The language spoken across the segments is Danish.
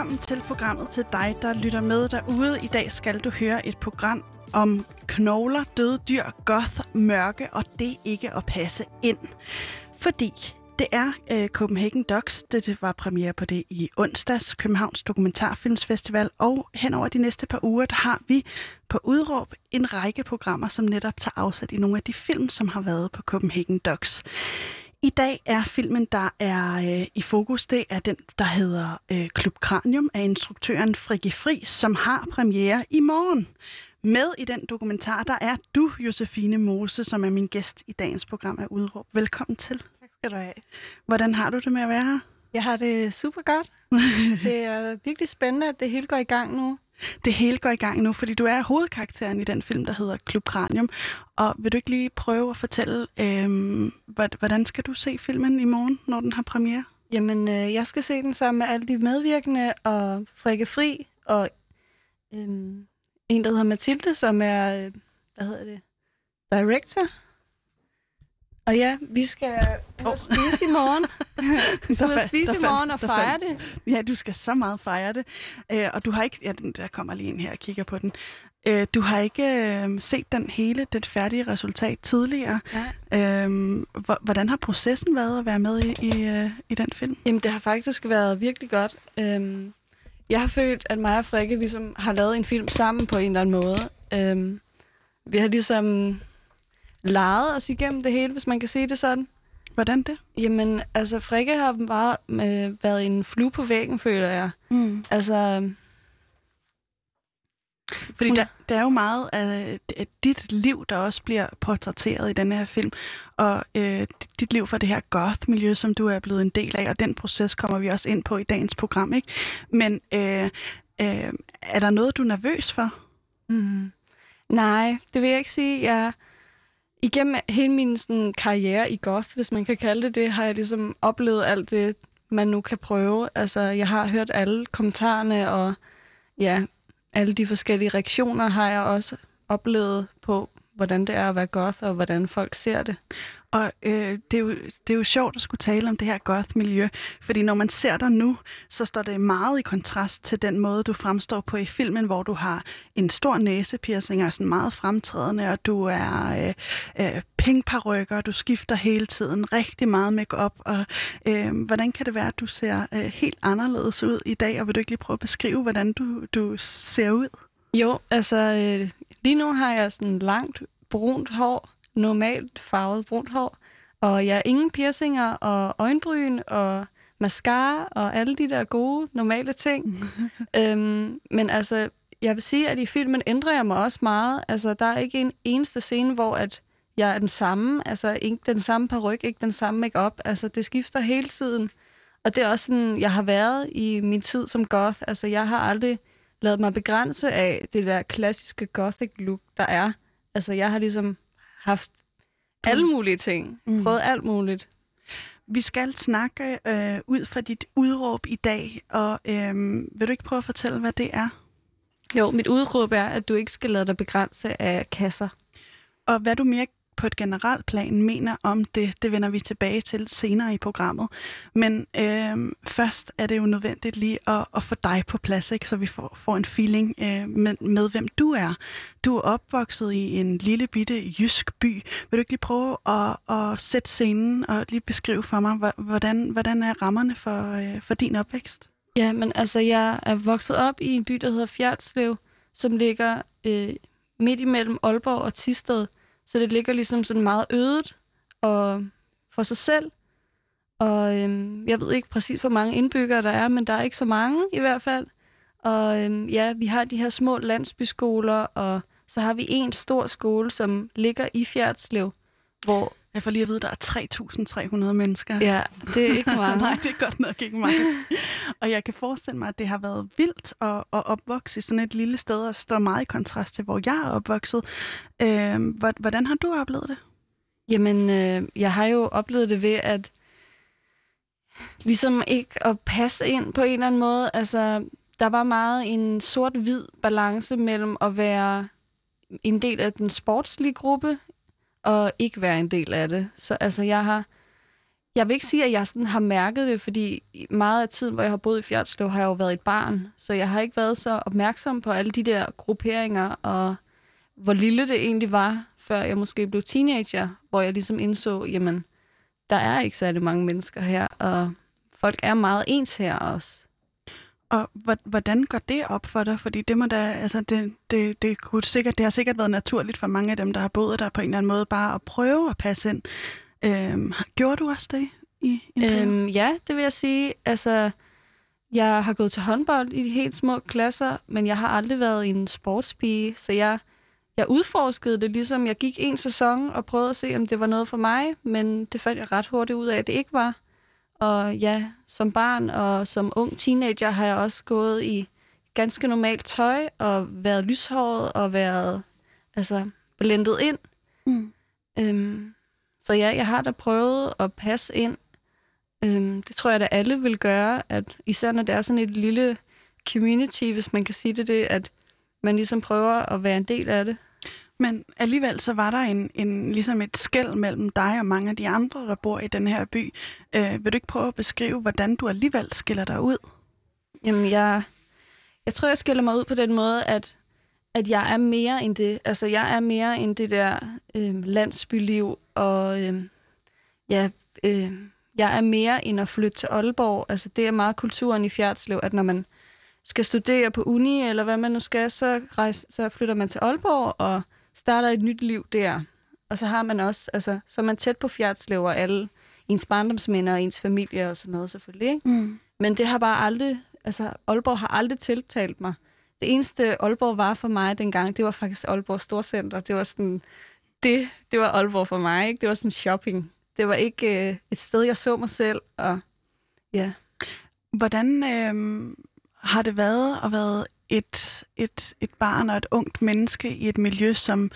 Velkommen til programmet til dig, der lytter med derude. I dag skal du høre et program om knogler, døde dyr, goth, mørke, og det ikke at passe ind. Fordi det er øh, Copenhagen Docs, det, det var premiere på det i onsdags, Københavns Dokumentarfilmsfestival, og hen over de næste par uger, der har vi på udråb en række programmer, som netop tager afsæt i nogle af de film, som har været på Copenhagen Docs. I dag er filmen, der er øh, i fokus, det er den, der hedder øh, Klub Kranium af instruktøren Frigge Fri, som har premiere i morgen. Med i den dokumentar, der er du, Josefine Mose, som er min gæst i dagens program af Udråb. Velkommen til. Tak skal du have. Hvordan har du det med at være her? Jeg har det super godt. det er virkelig spændende, at det hele går i gang nu. Det hele går i gang nu, fordi du er hovedkarakteren i den film, der hedder Klub Kranium. Og vil du ikke lige prøve at fortælle, øh, hvordan skal du se filmen i morgen, når den har premiere? Jamen, øh, jeg skal se den sammen med alle de medvirkende, og Frikke Fri, og øh, en, der hedder Mathilde, som er, øh, hvad hedder det, director. Og ja, vi skal ud og spise i morgen. vi skal ud og spise i morgen og fejre det. Ja, du skal så meget fejre det. Øh, og du har ikke... Ja, der kommer lige en her og kigger på den. Øh, du har ikke øh, set den hele, det færdige resultat tidligere. Ja. Øh, hvordan har processen været at være med i, i, øh, i den film? Jamen, det har faktisk været virkelig godt. Øh, jeg har følt, at mig og Frikke ligesom har lavet en film sammen på en eller anden måde. Øh, vi har ligesom leget os igennem det hele, hvis man kan sige det sådan. Hvordan det? Jamen, altså, Frikke har bare øh, været en flue på væggen, føler jeg. Mm. Altså... Fordi der, der er jo meget af, af dit liv, der også bliver portrætteret i denne her film, og øh, dit liv for det her goth-miljø, som du er blevet en del af, og den proces kommer vi også ind på i dagens program, ikke? Men øh, øh, er der noget, du er nervøs for? Mm. Nej, det vil jeg ikke sige. Jeg igennem hele min sådan, karriere i goth, hvis man kan kalde det det, har jeg ligesom oplevet alt det, man nu kan prøve. Altså, jeg har hørt alle kommentarerne, og ja, alle de forskellige reaktioner har jeg også oplevet på, hvordan det er at være goth, og hvordan folk ser det. Og øh, det, er jo, det er jo sjovt at skulle tale om det her goth-miljø, fordi når man ser dig nu, så står det meget i kontrast til den måde, du fremstår på i filmen, hvor du har en stor næsepiercing og sådan meget fremtrædende, og du er øh, øh, pinkparykker, du skifter hele tiden, rigtig meget makeup. og øh, hvordan kan det være, at du ser øh, helt anderledes ud i dag, og vil du ikke lige prøve at beskrive, hvordan du, du ser ud? Jo, altså øh, lige nu har jeg sådan langt brunt hår, normalt farvet brunt hår, og jeg har ingen piercinger og øjenbryn og mascara og alle de der gode, normale ting. øhm, men altså, jeg vil sige, at i filmen ændrer jeg mig også meget. Altså, der er ikke en eneste scene, hvor at jeg er den samme. Altså, ikke den samme peruk, ikke den samme makeup. Altså, det skifter hele tiden. Og det er også sådan, jeg har været i min tid som goth. Altså, jeg har aldrig lavet mig begrænse af det der klassiske gothic look, der er. Altså, jeg har ligesom haft alle mulige ting. Mm. Prøvet alt muligt. Vi skal snakke øh, ud fra dit udråb i dag, og øh, vil du ikke prøve at fortælle, hvad det er? Jo, mit udråb er, at du ikke skal lade dig begrænse af kasser. Og hvad du mere på et generelt plan mener om det, det vender vi tilbage til senere i programmet. Men øh, først er det jo nødvendigt lige at, at få dig på plads, ikke? så vi får, får en feeling øh, med, med, hvem du er. Du er opvokset i en lille bitte jysk by. Vil du ikke lige prøve at, at sætte scenen og lige beskrive for mig, hvordan, hvordan er rammerne for, øh, for din opvækst? Ja, men altså, jeg er vokset op i en by, der hedder Fjertslev, som ligger øh, midt imellem Aalborg og Tisted. Så det ligger ligesom sådan meget ødet og for sig selv. Og øhm, jeg ved ikke præcis, hvor mange indbyggere der er, men der er ikke så mange i hvert fald. Og øhm, ja, vi har de her små landsbyskoler, og så har vi en stor skole, som ligger i Fjerdslev, hvor jeg får lige at vide, at der er 3.300 mennesker. Ja, det er ikke meget. Nej, det er godt nok ikke meget. og jeg kan forestille mig, at det har været vildt at, at opvokse i sådan et lille sted, og står meget i kontrast til, hvor jeg er opvokset. Øh, hvordan har du oplevet det? Jamen, øh, jeg har jo oplevet det ved, at ligesom ikke at passe ind på en eller anden måde. Altså, der var meget en sort-hvid balance mellem at være en del af den sportslige gruppe, og ikke være en del af det. Så altså, jeg har... Jeg vil ikke sige, at jeg sådan har mærket det, fordi meget af tiden, hvor jeg har boet i Fjertslev, har jeg jo været et barn. Så jeg har ikke været så opmærksom på alle de der grupperinger, og hvor lille det egentlig var, før jeg måske blev teenager, hvor jeg ligesom indså, jamen, der er ikke særlig mange mennesker her, og folk er meget ens her også. Og hvordan går det op for dig? Fordi det må da, altså det, det, det, kunne sikkert, det har sikkert været naturligt for mange af dem, der har boet der på en eller anden måde, bare at prøve at passe ind. Øhm, gjorde du også det i en øhm, Ja, det vil jeg sige. Altså, jeg har gået til håndbold i de helt små klasser, men jeg har aldrig været en sportspige, så jeg, jeg udforskede det, ligesom jeg gik en sæson og prøvede at se, om det var noget for mig, men det fandt jeg ret hurtigt ud af, at det ikke var. Og ja, som barn og som ung teenager har jeg også gået i ganske normalt tøj og været lyshåret og været altså, blendet ind. Mm. Øhm, så ja, jeg har da prøvet at passe ind. Øhm, det tror jeg, at alle vil gøre, at især når det er sådan et lille community, hvis man kan sige det, det at man ligesom prøver at være en del af det. Men alligevel så var der en, en, ligesom et skæld mellem dig og mange af de andre, der bor i den her by. Øh, vil du ikke prøve at beskrive, hvordan du alligevel skiller dig ud? Jamen, jeg, jeg tror, jeg skiller mig ud på den måde, at, at jeg er mere end det. Altså, jeg er mere end det der øh, landsbyliv, og øh, ja, øh, jeg er mere end at flytte til Aalborg. Altså, det er meget kulturen i Fjerdslev, at når man skal studere på uni, eller hvad man nu skal, så, rejse, så flytter man til Aalborg, og starter et nyt liv der. Og så har man også, altså, så er man tæt på Fjerdslev og alle ens barndomsminder og ens familie og sådan noget selvfølgelig. Ikke? Mm. Men det har bare aldrig, altså Aalborg har aldrig tiltalt mig. Det eneste Aalborg var for mig dengang, det var faktisk Aalborg Storcenter. Det var sådan, det, det var Aalborg for mig, ikke? Det var sådan shopping. Det var ikke øh, et sted, jeg så mig selv, og ja. Hvordan øh, har det været at være et, et, et barn og et ungt menneske i et miljø, som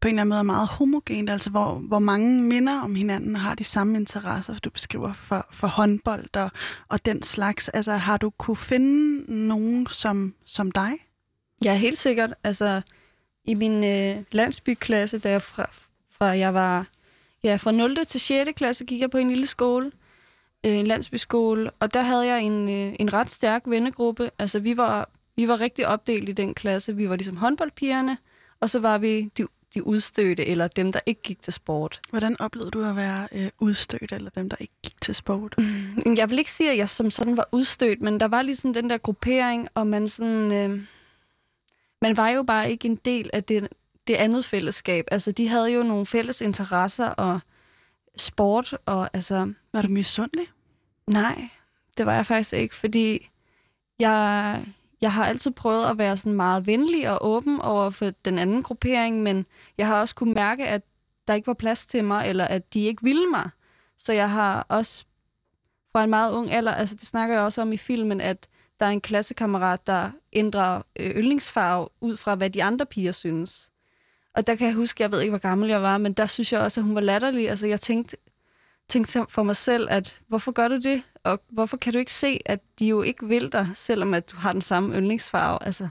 på en eller anden måde er meget homogent, altså hvor, hvor mange minder om hinanden har de samme interesser, du beskriver for, for håndbold og, og den slags. Altså har du kunne finde nogen som, som dig? Ja, helt sikkert. Altså i min øh, landsbyklasse, da jeg fra, fra jeg var ja, fra 0. til 6. klasse, gik jeg på en lille skole, øh, en landsbyskole, og der havde jeg en, øh, en ret stærk vennegruppe. Altså vi var vi var rigtig opdelt i den klasse. Vi var ligesom håndboldpigerne, og så var vi de, de udstødte, eller dem, der ikke gik til sport. Hvordan oplevede du at være øh, udstødt, eller dem, der ikke gik til sport? Mm, jeg vil ikke sige, at jeg som sådan var udstødt, men der var ligesom den der gruppering, og man sådan... Øh, man var jo bare ikke en del af det, det andet fællesskab. Altså, de havde jo nogle fælles interesser og sport, og altså... Var du misundelig? Nej, det var jeg faktisk ikke, fordi jeg, jeg har altid prøvet at være sådan meget venlig og åben over for den anden gruppering, men jeg har også kunne mærke, at der ikke var plads til mig, eller at de ikke ville mig. Så jeg har også fra en meget ung alder, altså det snakker jeg også om i filmen, at der er en klassekammerat, der ændrer øh, yndlingsfarve ud fra, hvad de andre piger synes. Og der kan jeg huske, jeg ved ikke, hvor gammel jeg var, men der synes jeg også, at hun var latterlig. Altså jeg tænkte, tænkte for mig selv, at hvorfor gør du det? Og hvorfor kan du ikke se, at de jo ikke vil dig, selvom at du har den samme yndlingsfarve? Altså,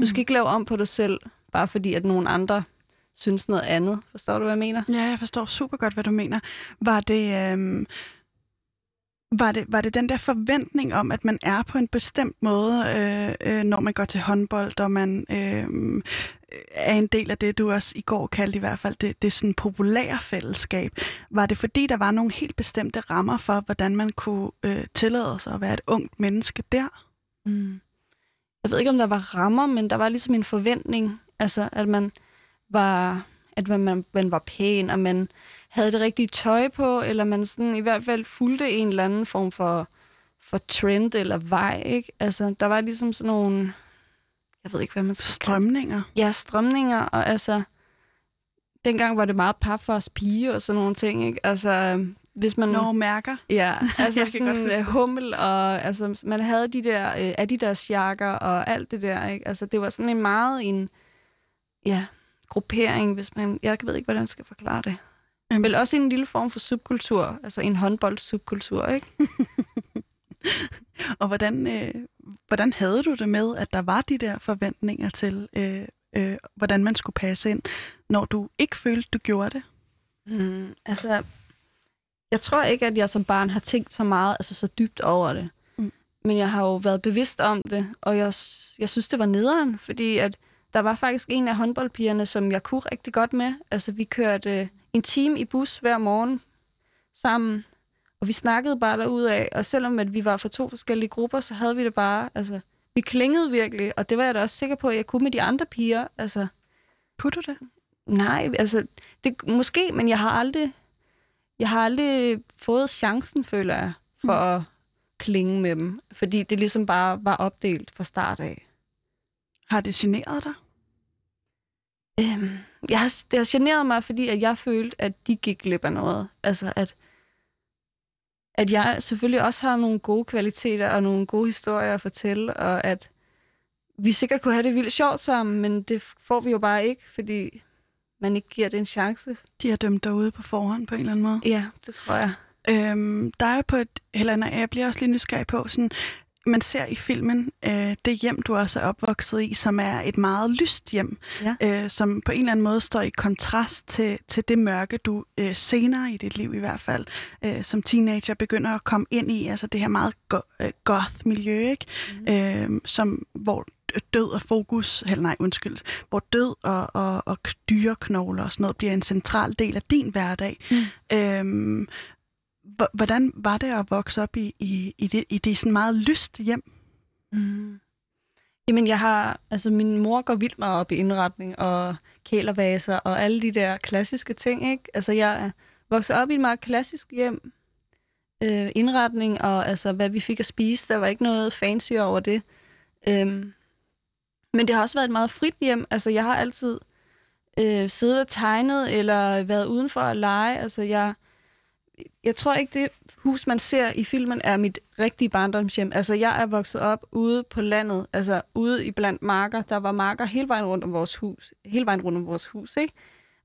du skal mm. ikke lave om på dig selv, bare fordi at nogen andre synes noget andet. Forstår du, hvad jeg mener? Ja, jeg forstår super godt, hvad du mener. Var det, øhm, var det, var det den der forventning om, at man er på en bestemt måde, øh, øh, når man går til håndbold, og man øh, er en del af det, du også i går kaldte i hvert fald, det, det sådan populære fællesskab. Var det fordi, der var nogle helt bestemte rammer for, hvordan man kunne øh, tillade sig at være et ungt menneske der? Mm. Jeg ved ikke, om der var rammer, men der var ligesom en forventning, altså at man var, at man, man var pæn, og man havde det rigtige tøj på, eller man sådan i hvert fald fulgte en eller anden form for, for trend eller vej, ikke? Altså, der var ligesom sådan nogle jeg ved ikke, hvad man skal Strømninger? Ja, strømninger, og altså, dengang var det meget pap for os pige og sådan nogle ting, ikke? Altså, hvis man... Når mærker. Ja, altså sådan øh, hummel, og altså, man havde de der øh, Adidas-jakker og alt det der, ikke? Altså, det var sådan en meget en, ja, gruppering, hvis man... Jeg ved ikke, hvordan jeg skal forklare det. Øhm, Vel også en lille form for subkultur, altså en håndboldsubkultur, ikke? Og hvordan, øh, hvordan havde du det med, at der var de der forventninger til, øh, øh, hvordan man skulle passe ind, når du ikke følte, du gjorde det? Mm, altså, jeg tror ikke, at jeg som barn har tænkt så meget, altså så dybt over det. Mm. Men jeg har jo været bevidst om det, og jeg, jeg synes, det var nederen, fordi at der var faktisk en af håndboldpigerne, som jeg kunne rigtig godt med. Altså, vi kørte øh, en time i bus hver morgen sammen, og vi snakkede bare derudad, og selvom at vi var fra to forskellige grupper, så havde vi det bare, altså, vi klingede virkelig, og det var jeg da også sikker på, at jeg kunne med de andre piger, altså, Kunne du det? Nej, altså, det, måske, men jeg har aldrig, jeg har aldrig fået chancen, føler jeg, for mm. at klinge med dem. Fordi det ligesom bare var opdelt fra start af. Har det generet dig? Øhm, jeg har, det har generet mig, fordi at jeg følte, at de gik glip af noget. Altså, at, at jeg selvfølgelig også har nogle gode kvaliteter og nogle gode historier at fortælle, og at vi sikkert kunne have det vildt sjovt sammen, men det får vi jo bare ikke, fordi man ikke giver det en chance. De har dømt dig ude på forhånd på en eller anden måde. Ja, det tror jeg. Øhm, der er på et, Helena, jeg bliver også lige nysgerrig på, sådan, man ser i filmen øh, det hjem, du også er opvokset i, som er et meget lyst hjem, Ja. øh, som på en eller anden måde står i kontrast til, til det mørke, du øh, senere i dit liv i hvert fald, øh, som teenager begynder at komme ind i, altså det her meget go- øh, goth-miljø, ikke? Mm. Øh, som, hvor død og fokus, eller nej, undskyld, hvor død og, og, og dyreknogler og sådan noget bliver en central del af din hverdag. Mm. Øhm, hvordan var det at vokse op i, i, i, det, i det sådan meget lyst hjem? Mm. Jamen, jeg har... Altså, min mor går vildt meget op i indretning og kælervaser og alle de der klassiske ting, ikke? Altså, jeg er vokset op i et meget klassisk hjem. Øh, indretning og altså, hvad vi fik at spise, der var ikke noget fancy over det. Øhm, men det har også været et meget frit hjem. Altså, jeg har altid øh, siddet og tegnet eller været udenfor at lege. Altså, jeg, jeg tror ikke, det hus, man ser i filmen, er mit rigtige barndomshjem. Altså, jeg er vokset op ude på landet, altså ude i blandt marker. Der var marker hele vejen rundt om vores hus. Hele vejen rundt om vores hus, ikke?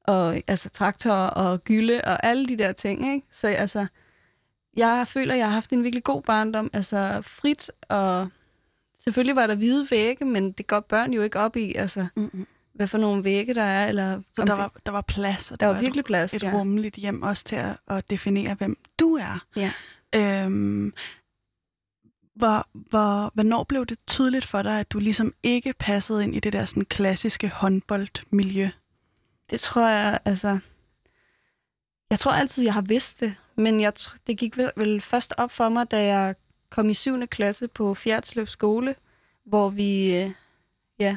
Og altså traktorer og gylde og alle de der ting, ikke? Så altså, jeg føler, jeg har haft en virkelig god barndom. Altså frit, og selvfølgelig var der hvide vægge, men det går børn jo ikke op i, altså Mm-hmm hvad for nogle vægge der er. Eller Så der var, der var plads, og der der var virkelig plads, et, et ja. rummeligt hjem også til at, at definere, hvem du er. Ja. Øhm, hvor, hvor, hvornår blev det tydeligt for dig, at du ligesom ikke passede ind i det der sådan klassiske håndboldmiljø? Det tror jeg, altså... Jeg tror altid, jeg har vidst det, men jeg, det gik vel, vel først op for mig, da jeg kom i 7. klasse på Fjerdslev skole, hvor vi øh, ja,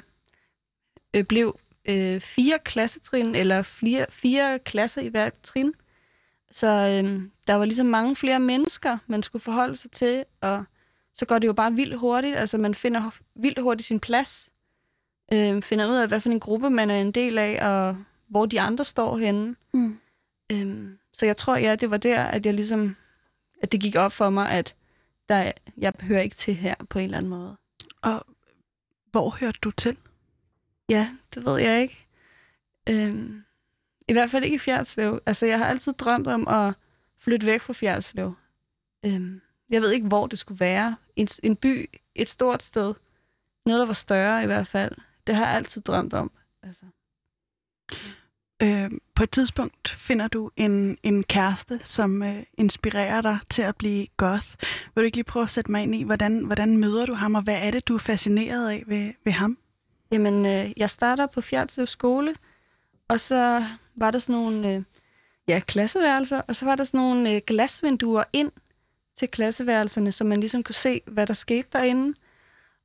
øh, blev øh, fire klassetrin, eller fire, fire klasser i hvert trin. Så øh, der var ligesom mange flere mennesker, man skulle forholde sig til, og så går det jo bare vildt hurtigt. Altså man finder vildt hurtigt sin plads, øh, finder ud af, hvad for en gruppe man er en del af, og hvor de andre står henne. Mm. Øhm, så jeg tror, ja, det var der, at jeg ligesom, at det gik op for mig, at der, jeg hører ikke til her på en eller anden måde. Og hvor hørte du til? Ja, det ved jeg ikke. Øhm, I hvert fald ikke i Fjerdslev. Altså, jeg har altid drømt om at flytte væk fra Fjerdslev. Øhm, jeg ved ikke, hvor det skulle være. En, en by, et stort sted. Noget, der var større i hvert fald. Det har jeg altid drømt om. Altså. Øh, på et tidspunkt finder du en, en kæreste, som øh, inspirerer dig til at blive goth. Vil du ikke lige prøve at sætte mig ind i, hvordan, hvordan møder du ham, og hvad er det, du er fascineret af ved, ved ham? Jamen, øh, jeg starter på Fjerdslev skole, og så var der sådan nogle øh, ja, klasseværelser, og så var der sådan nogle øh, glasvinduer ind til klasseværelserne, så man ligesom kunne se, hvad der skete derinde.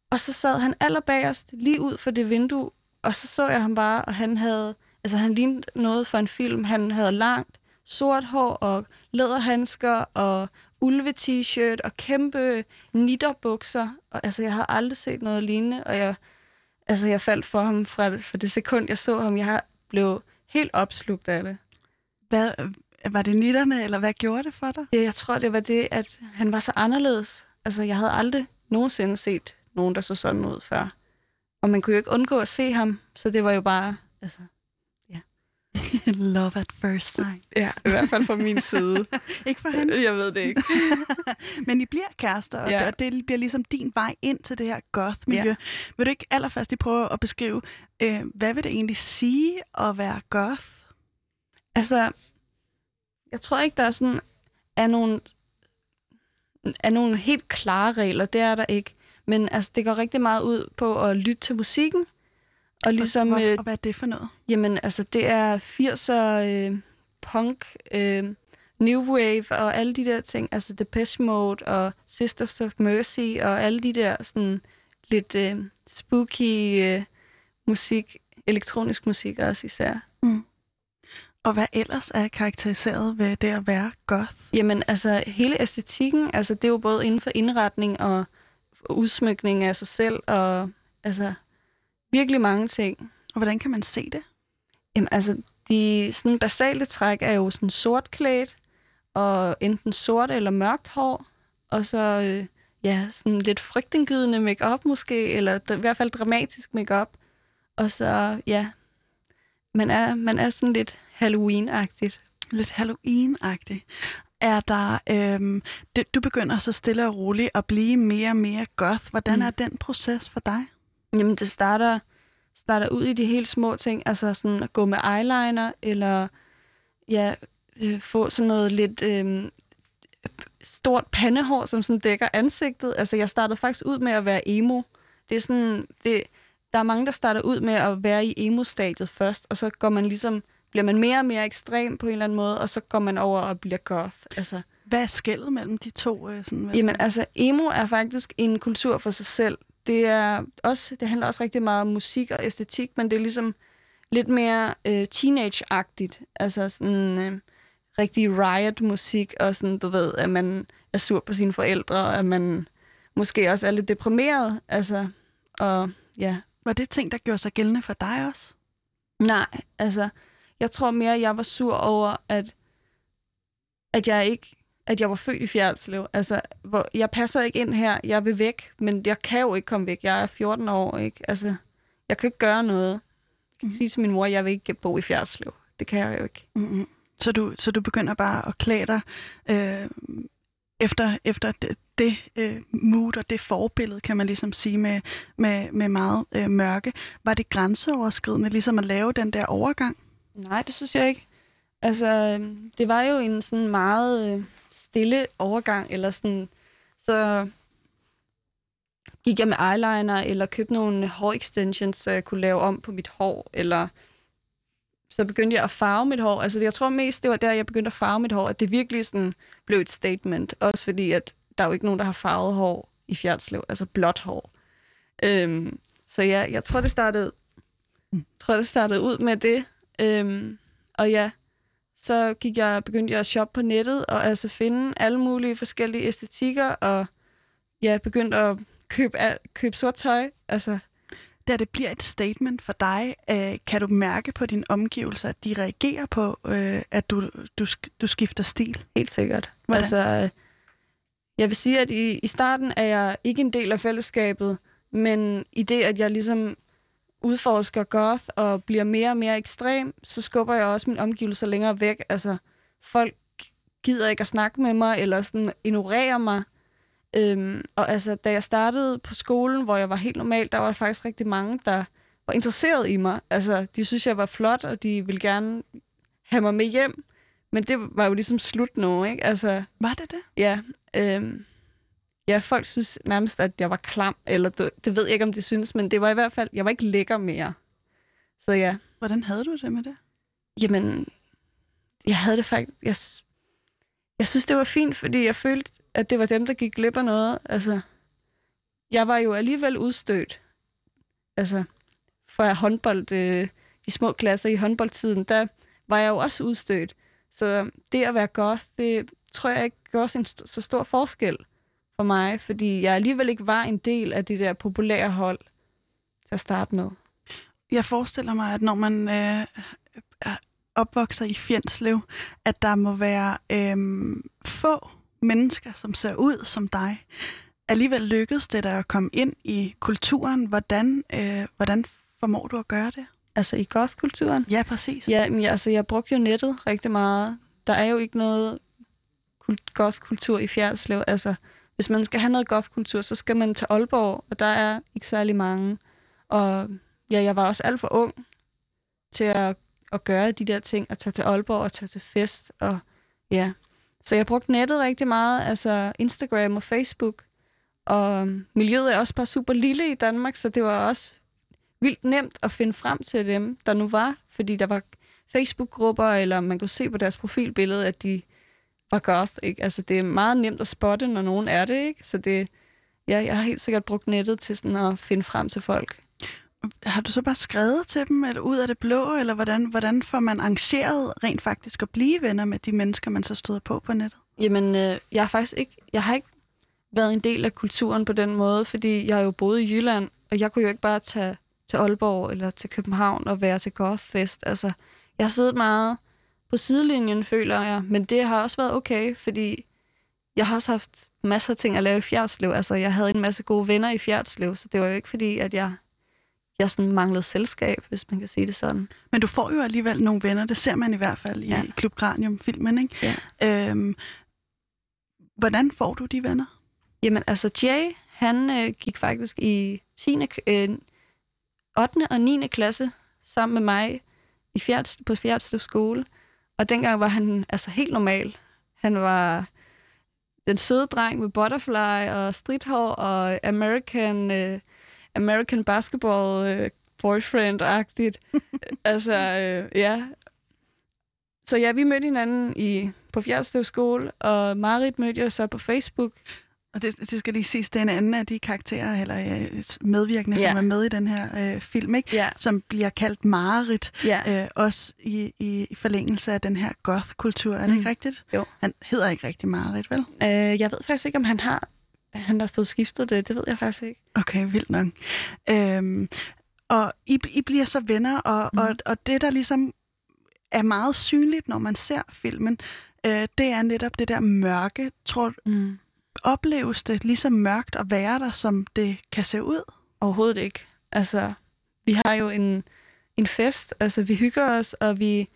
Og så sad han allerbagerst lige ud for det vindue, og så så jeg ham bare, og han havde, altså han lignede noget for en film. Han havde langt sort hår og læderhandsker og ulve-t-shirt og kæmpe nitterbukser. Og altså, jeg havde aldrig set noget lignende, og jeg, altså, jeg faldt for ham fra, fra det sekund, jeg så ham. Jeg blev helt opslugt af det. Hvad, var det nitterne, eller hvad gjorde det for dig? Ja, jeg tror, det var det, at han var så anderledes. Altså, jeg havde aldrig nogensinde set nogen, der så sådan ud før. Og man kunne jo ikke undgå at se ham, så det var jo bare, altså, Love at first sight. ja, i hvert fald fra min side. Ikke for hans. jeg ved det ikke. Men I bliver kærester, og, Ja. det bliver ligesom din vej ind til det her goth-miljø. Ja. Vil du ikke allerførst lige prøve at beskrive, øh, hvad vil det egentlig sige at være goth? Altså, jeg tror ikke, der er sådan, er nogle, er nogle helt klare regler. Det er der ikke. Men altså, det går rigtig meget ud på at lytte til musikken. Og ligesom, og, øh, og hvad er det for noget? jamen, altså, det er 80'er øh, punk, øh, new wave og alle de der ting. Altså, Depeche Mode og Sisters of Mercy og alle de der sådan lidt øh, spooky øh, musik, elektronisk musik også især. Og hvad ellers er karakteriseret ved det at være goth? Jamen, altså, hele æstetikken, altså, det er jo både inden for indretning og udsmykning af sig selv, og altså, virkelig mange ting. Og hvordan kan man se det? Jamen, altså, de sådan basale træk er jo sådan sortklædt, og enten sort eller mørkt hår, og så, øh, ja, sådan lidt frygtindgydende makeup måske, eller i hvert fald dramatisk makeup. Og så, ja, man er, man er sådan lidt Halloween-agtigt. Lidt Halloween-agtigt. Er der, øhm, det, du begynder så stille og roligt at blive mere og mere goth. Hvordan Mm. er den proces for dig? Jamen, det starter, starter ud i de helt små ting, altså sådan at gå med eyeliner, eller ja, øh, få sådan noget lidt øh, stort pandehår, som sådan dækker ansigtet. Altså, jeg startede faktisk ud med at være emo. Det er sådan, det, der er mange, der starter ud med at være i emo-stadiet først, og så går man ligesom, bliver man mere og mere ekstrem på en eller anden måde, og så går man over og bliver goth. Altså, Hvad er skældet mellem de to? Øh, sådan, hvad Jamen altså, emo er faktisk en kultur for sig selv. Det, er også, det handler også rigtig meget om musik og æstetik, men det er ligesom lidt mere øh, teenage-agtigt. Altså sådan øh, rigtig riot-musik, og sådan, du ved, at man er sur på sine forældre, og at man måske også er lidt deprimeret. Altså, og ja, Var det ting, der gjorde sig gældende for dig også? Nej, altså, jeg tror mere, at jeg var sur over, at, at jeg ikke at jeg var født i Fjerdslev. Altså, hvor, jeg passer ikke ind her, jeg vil væk, men jeg kan jo ikke komme væk. Jeg er 14 år, ikke? Altså, jeg kan ikke gøre noget. Jeg kan ikke sige til min mor, at jeg vil ikke bo i Fjerdslev. Det kan jeg jo ikke. Mm-hmm. Så, du, så du begynder bare at klæde dig øh, efter, efter det, det øh, mood og det forbillede, kan man ligesom sige, med, med, med meget øh, mørke. Var det grænseoverskridende ligesom at lave den der overgang? Nej, det synes jeg ikke. Altså, øhm, det var jo en sådan meget øh, stille overgang, eller sådan, så gik jeg med eyeliner, eller købte nogle hår-extensions, så jeg kunne lave om på mit hår, eller så begyndte jeg at farve mit hår. Altså, jeg tror mest, det var der, jeg begyndte at farve mit hår, at det virkelig sådan blev et statement. Også fordi, at der er jo ikke nogen, der har farvet hår i Fjerdslev, altså blåt hår. Øhm, så ja, jeg tror, det startede, jeg tror, det startede ud med det. Øhm, og ja, så gik jeg, begyndte jeg at shoppe på nettet, og altså finde alle mulige forskellige æstetikker, og ja, begyndte at købe, al- købe sort tøj. Altså, Da det bliver et statement for dig, øh, kan du mærke på dine omgivelser, at de reagerer på, øh, at du, du, du skifter stil? helt sikkert. Hvordan? Altså, øh, jeg vil sige, at i, i starten er jeg ikke en del af fællesskabet, men i det, at jeg ligesom udforsker goth og bliver mere og mere ekstrem, så skubber jeg også mine omgivelser længere væk. Altså, folk gider ikke at snakke med mig, eller sådan ignorerer mig. Øhm, og altså, da jeg startede på skolen, hvor jeg var helt normal, der var der faktisk rigtig mange, der var interesseret i mig. Altså, de synes, jeg var flot, og de ville gerne have mig med hjem. Men det var jo ligesom slut nu, ikke? Altså, Var det det? ja, øhm, ja, folk synes nærmest, at jeg var klam, eller det, det ved jeg ikke, om de synes, men det var i hvert fald, jeg var ikke lækker mere. Så ja, Hvordan havde du det med det? jamen, jeg havde det faktisk, jeg, jeg synes, det var fint, fordi jeg følte, at det var dem, der gik glip af noget. Altså, jeg var jo alligevel udstødt. Altså, fra håndbold, øh, de små klasser i håndboldtiden, der var jeg jo også udstødt. Så det at være goth, det tror jeg ikke gør så stor forskel for mig, fordi jeg alligevel ikke var en del af det der populære hold til at starte med. Jeg forestiller mig, at når man øh, opvokser i Fjenslev, at der må være øhm, få mennesker, som ser ud som dig. Alligevel lykkedes det dig at komme ind i kulturen. Hvordan, øh, hvordan formår du at gøre det? Altså i goth-kulturen? Ja, præcis. Ja, men, altså jeg brugte jo nettet rigtig meget. Der er jo ikke noget kult- goth-kultur i Fjerdslev. Altså, hvis man skal have noget goth-kultur, så skal man til Aalborg, og der er ikke særlig mange. Og ja, jeg var også alt for ung til at, at gøre de der ting, at tage til Aalborg og tage til fest. Og, ja. Så jeg brugte nettet rigtig meget, altså Instagram og Facebook. Og miljøet er også bare super lille i Danmark, så det var også vildt nemt at finde frem til dem, der nu var. Fordi der var Facebook-grupper, eller man kunne se på deres profilbillede, at de var goth. Ikke? Altså, det er meget nemt at spotte, når nogen er det. Ikke? Så det, ja, jeg har helt sikkert brugt nettet til sådan at finde frem til folk. Har du så bare skrevet til dem, eller ud af det blå, eller hvordan, hvordan får man arrangeret rent faktisk at blive venner med de mennesker, man så støder på på nettet? Jamen, øh, jeg har faktisk ikke, jeg har ikke været en del af kulturen på den måde, fordi jeg jo boet i Jylland, og jeg kunne jo ikke bare tage til Aalborg eller til København og være til Gothfest. Altså, jeg har siddet meget på sidelinjen, føler jeg, men det har også været okay, fordi jeg har også haft masser af ting at lave i Fjerdslev. Altså, jeg havde en masse gode venner i Fjerdslev, så det var jo ikke fordi, at jeg, jeg sådan manglede selskab, hvis man kan sige det sådan. Men du får jo alligevel nogle venner, det ser man i hvert fald i Ja. Klub Granium-filmen, ikke? Ja. Øhm, hvordan får du de venner? Jamen, altså Jay, han øh, gik faktisk i 10. k- Øh, 8. og 9. klasse sammen med mig i Fjerds, på Fjerdslev skole. Og dengang var han altså helt normal. Han var den søde dreng med butterfly og stridthår og American, øh, American basketball øh, boyfriend-agtigt. altså, øh, ja. Så ja, vi mødte hinanden i, på Fjerdslev skole, og Marit mødte jeg så på Facebook. Og det, det skal lige siges, det er en anden af de karakterer, eller øh, medvirkende, ja. Som er med i den her øh, film, ikke? Ja, som bliver kaldt Marit, ja. øh, også i, i, forlængelse af den her goth-kultur. Er det Mm. ikke rigtigt? Jo. Han hedder ikke rigtig Marit, vel? Øh, jeg ved faktisk ikke, om han har, han har fået skiftet det. Det ved jeg faktisk ikke. Okay, vildt nok. Øhm, og I, I bliver så venner, og, mm. Og, og det, der ligesom er meget synligt, når man ser filmen, øh, det er netop det der mørke. Tror, Mm. Opleves det lige så mørkt at være der, som det kan se ud? Overhovedet ikke. Altså, vi har jo en, en fest. Altså, vi hygger os, og vi,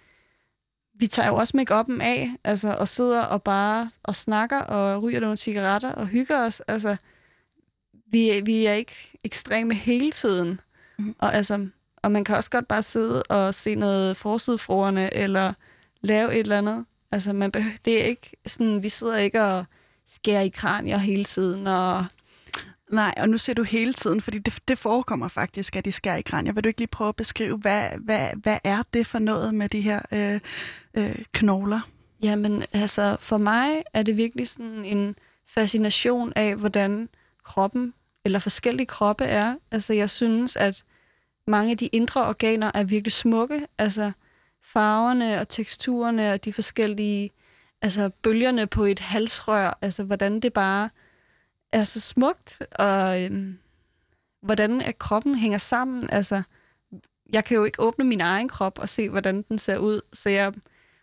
vi tager jo også make af, altså, og sidder og bare og snakker og ryger nogle cigaretter og hygger os. Altså, vi, vi er ikke ekstreme hele tiden. Mhm. Og, altså, og man kan også godt bare sidde og se noget forsidefruerne, eller lave et eller andet. Altså, man behøver, det er ikke sådan, vi sidder ikke og skærer i kranier hele tiden, og Nej, og nu ser du hele tiden, fordi det, det forekommer faktisk, at de skærer i kranier. Vil du ikke lige prøve at beskrive, hvad, hvad, hvad er det for noget med de her øh, øh, knogler? Jamen, altså, for mig er det virkelig sådan en fascination af, hvordan kroppen, eller forskellige kroppe er. Altså, jeg synes, at mange af de indre organer er virkelig smukke. Altså, farverne og teksturerne og de forskellige, altså, bølgerne på et halsrør. Altså, hvordan det bare er så smukt, og øhm, hvordan at kroppen hænger sammen. Altså, jeg kan jo ikke åbne min egen krop og se, hvordan den ser ud, så jeg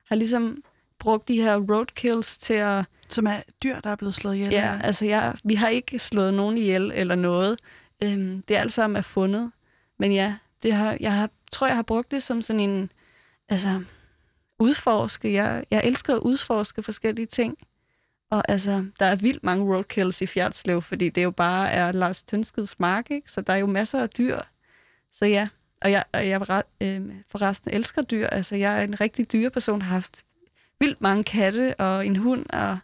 har ligesom brugt de her roadkills til at... Som er dyr, der er blevet slået ihjel? Ja, altså jeg, vi har ikke slået nogen ihjel eller noget. Øhm, det er alt sammen er fundet. Men ja, det har, jeg har, tror, jeg har brugt det som sådan en... Altså, udforske. Jeg, jeg elsker at udforske forskellige ting. Og altså, der er vildt mange roadkills i Fjerdslev, fordi det jo bare er Lars Tønskeds mark, ikke? Så der er jo masser af dyr. Så ja, og jeg, og jeg øh, forresten elsker dyr. Altså, jeg er en rigtig dyreperson, har haft vildt mange katte og en hund. Og,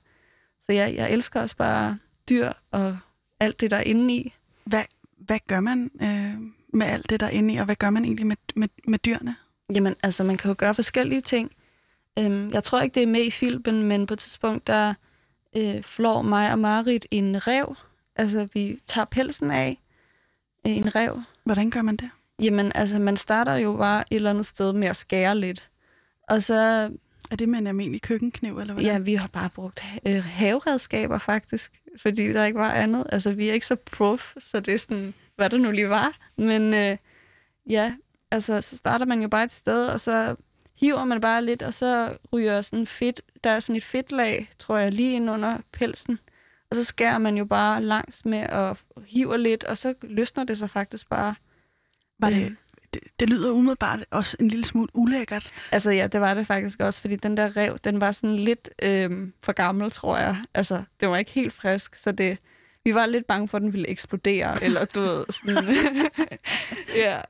så ja, jeg elsker også bare dyr og alt det, der er inde i. Hvad, hvad gør man øh, med alt det, der er inde i, og hvad gør man egentlig med, med, med dyrene? Jamen, altså, man kan jo gøre forskellige ting. Øhm, jeg tror ikke, det er med i filmen, men på et tidspunkt, der øh, flår mig og Marit en rev. Altså, vi tager pelsen af øh, en rev. Hvordan gør man det? Jamen, altså, man starter jo bare et eller andet sted med at skære lidt. Og så, Er det med en almindelig køkkenkniv, eller hvordan? ja, vi har bare brugt øh, haveredskaber faktisk, fordi der ikke var andet. Altså, vi er ikke så prof, så det er sådan, hvad der nu lige var. Men øh, ja, altså, så starter man jo bare et sted, og så hiver man bare lidt, og så ryger sådan fedt, der er sådan et fedtlag, tror jeg, lige ind under pelsen. Og så skærer man jo bare langs med og hiver lidt, og så løsner det sig faktisk bare. Var det, Øhm. det, det lyder umiddelbart også en lille smule ulækkert. Altså ja, det var det faktisk også, fordi den der rev, den var sådan lidt øhm, for gammel, tror jeg. Altså, det var ikke helt frisk, så det, vi var lidt bange for, at den ville eksplodere, eller du ved, sådan... ja,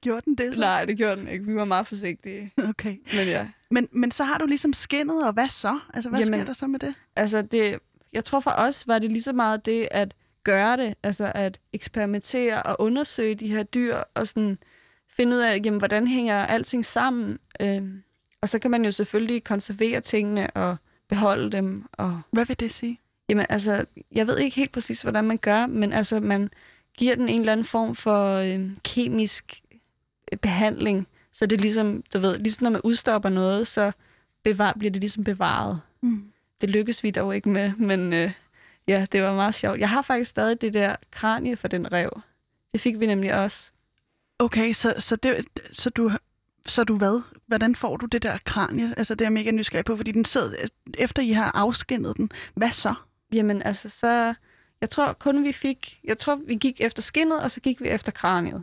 Gjorde den det så? nej, det gjorde den ikke. Vi var meget forsigtige, Okay. men ja. Men, men så har du ligesom skinnet, og hvad så? Altså, hvad Jamen, sker der så med det? Altså, det, jeg tror for os var det lige så meget det at gøre det, altså at eksperimentere og undersøge de her dyr, og sådan finde ud af, jamen, hvordan hænger alting sammen. Øhm, og så kan man jo selvfølgelig konservere tingene og beholde dem. Og, Hvad vil det sige? Jamen, altså, jeg ved ikke helt præcis, hvordan man gør, men altså, man giver den en eller anden form for øhm, kemisk øh, behandling, så det er ligesom, du ved, ligesom når man udstopper noget, så bevar, bliver det ligesom bevaret Mm. det lykkes vi dog ikke med, men øh, ja, det var meget sjovt. Jeg har faktisk stadig det der kranie for den rev. Det fik vi nemlig også. Okay, så, så, det, så du så du hvad? Hvordan får du det der kranie? Altså, det er jeg mega nysgerrig på, fordi den sidder, efter I har afskinnet den. Hvad så? Jamen altså, så... Jeg tror kun vi fik... Jeg tror, vi gik efter skinnet, og så gik vi efter kraniet.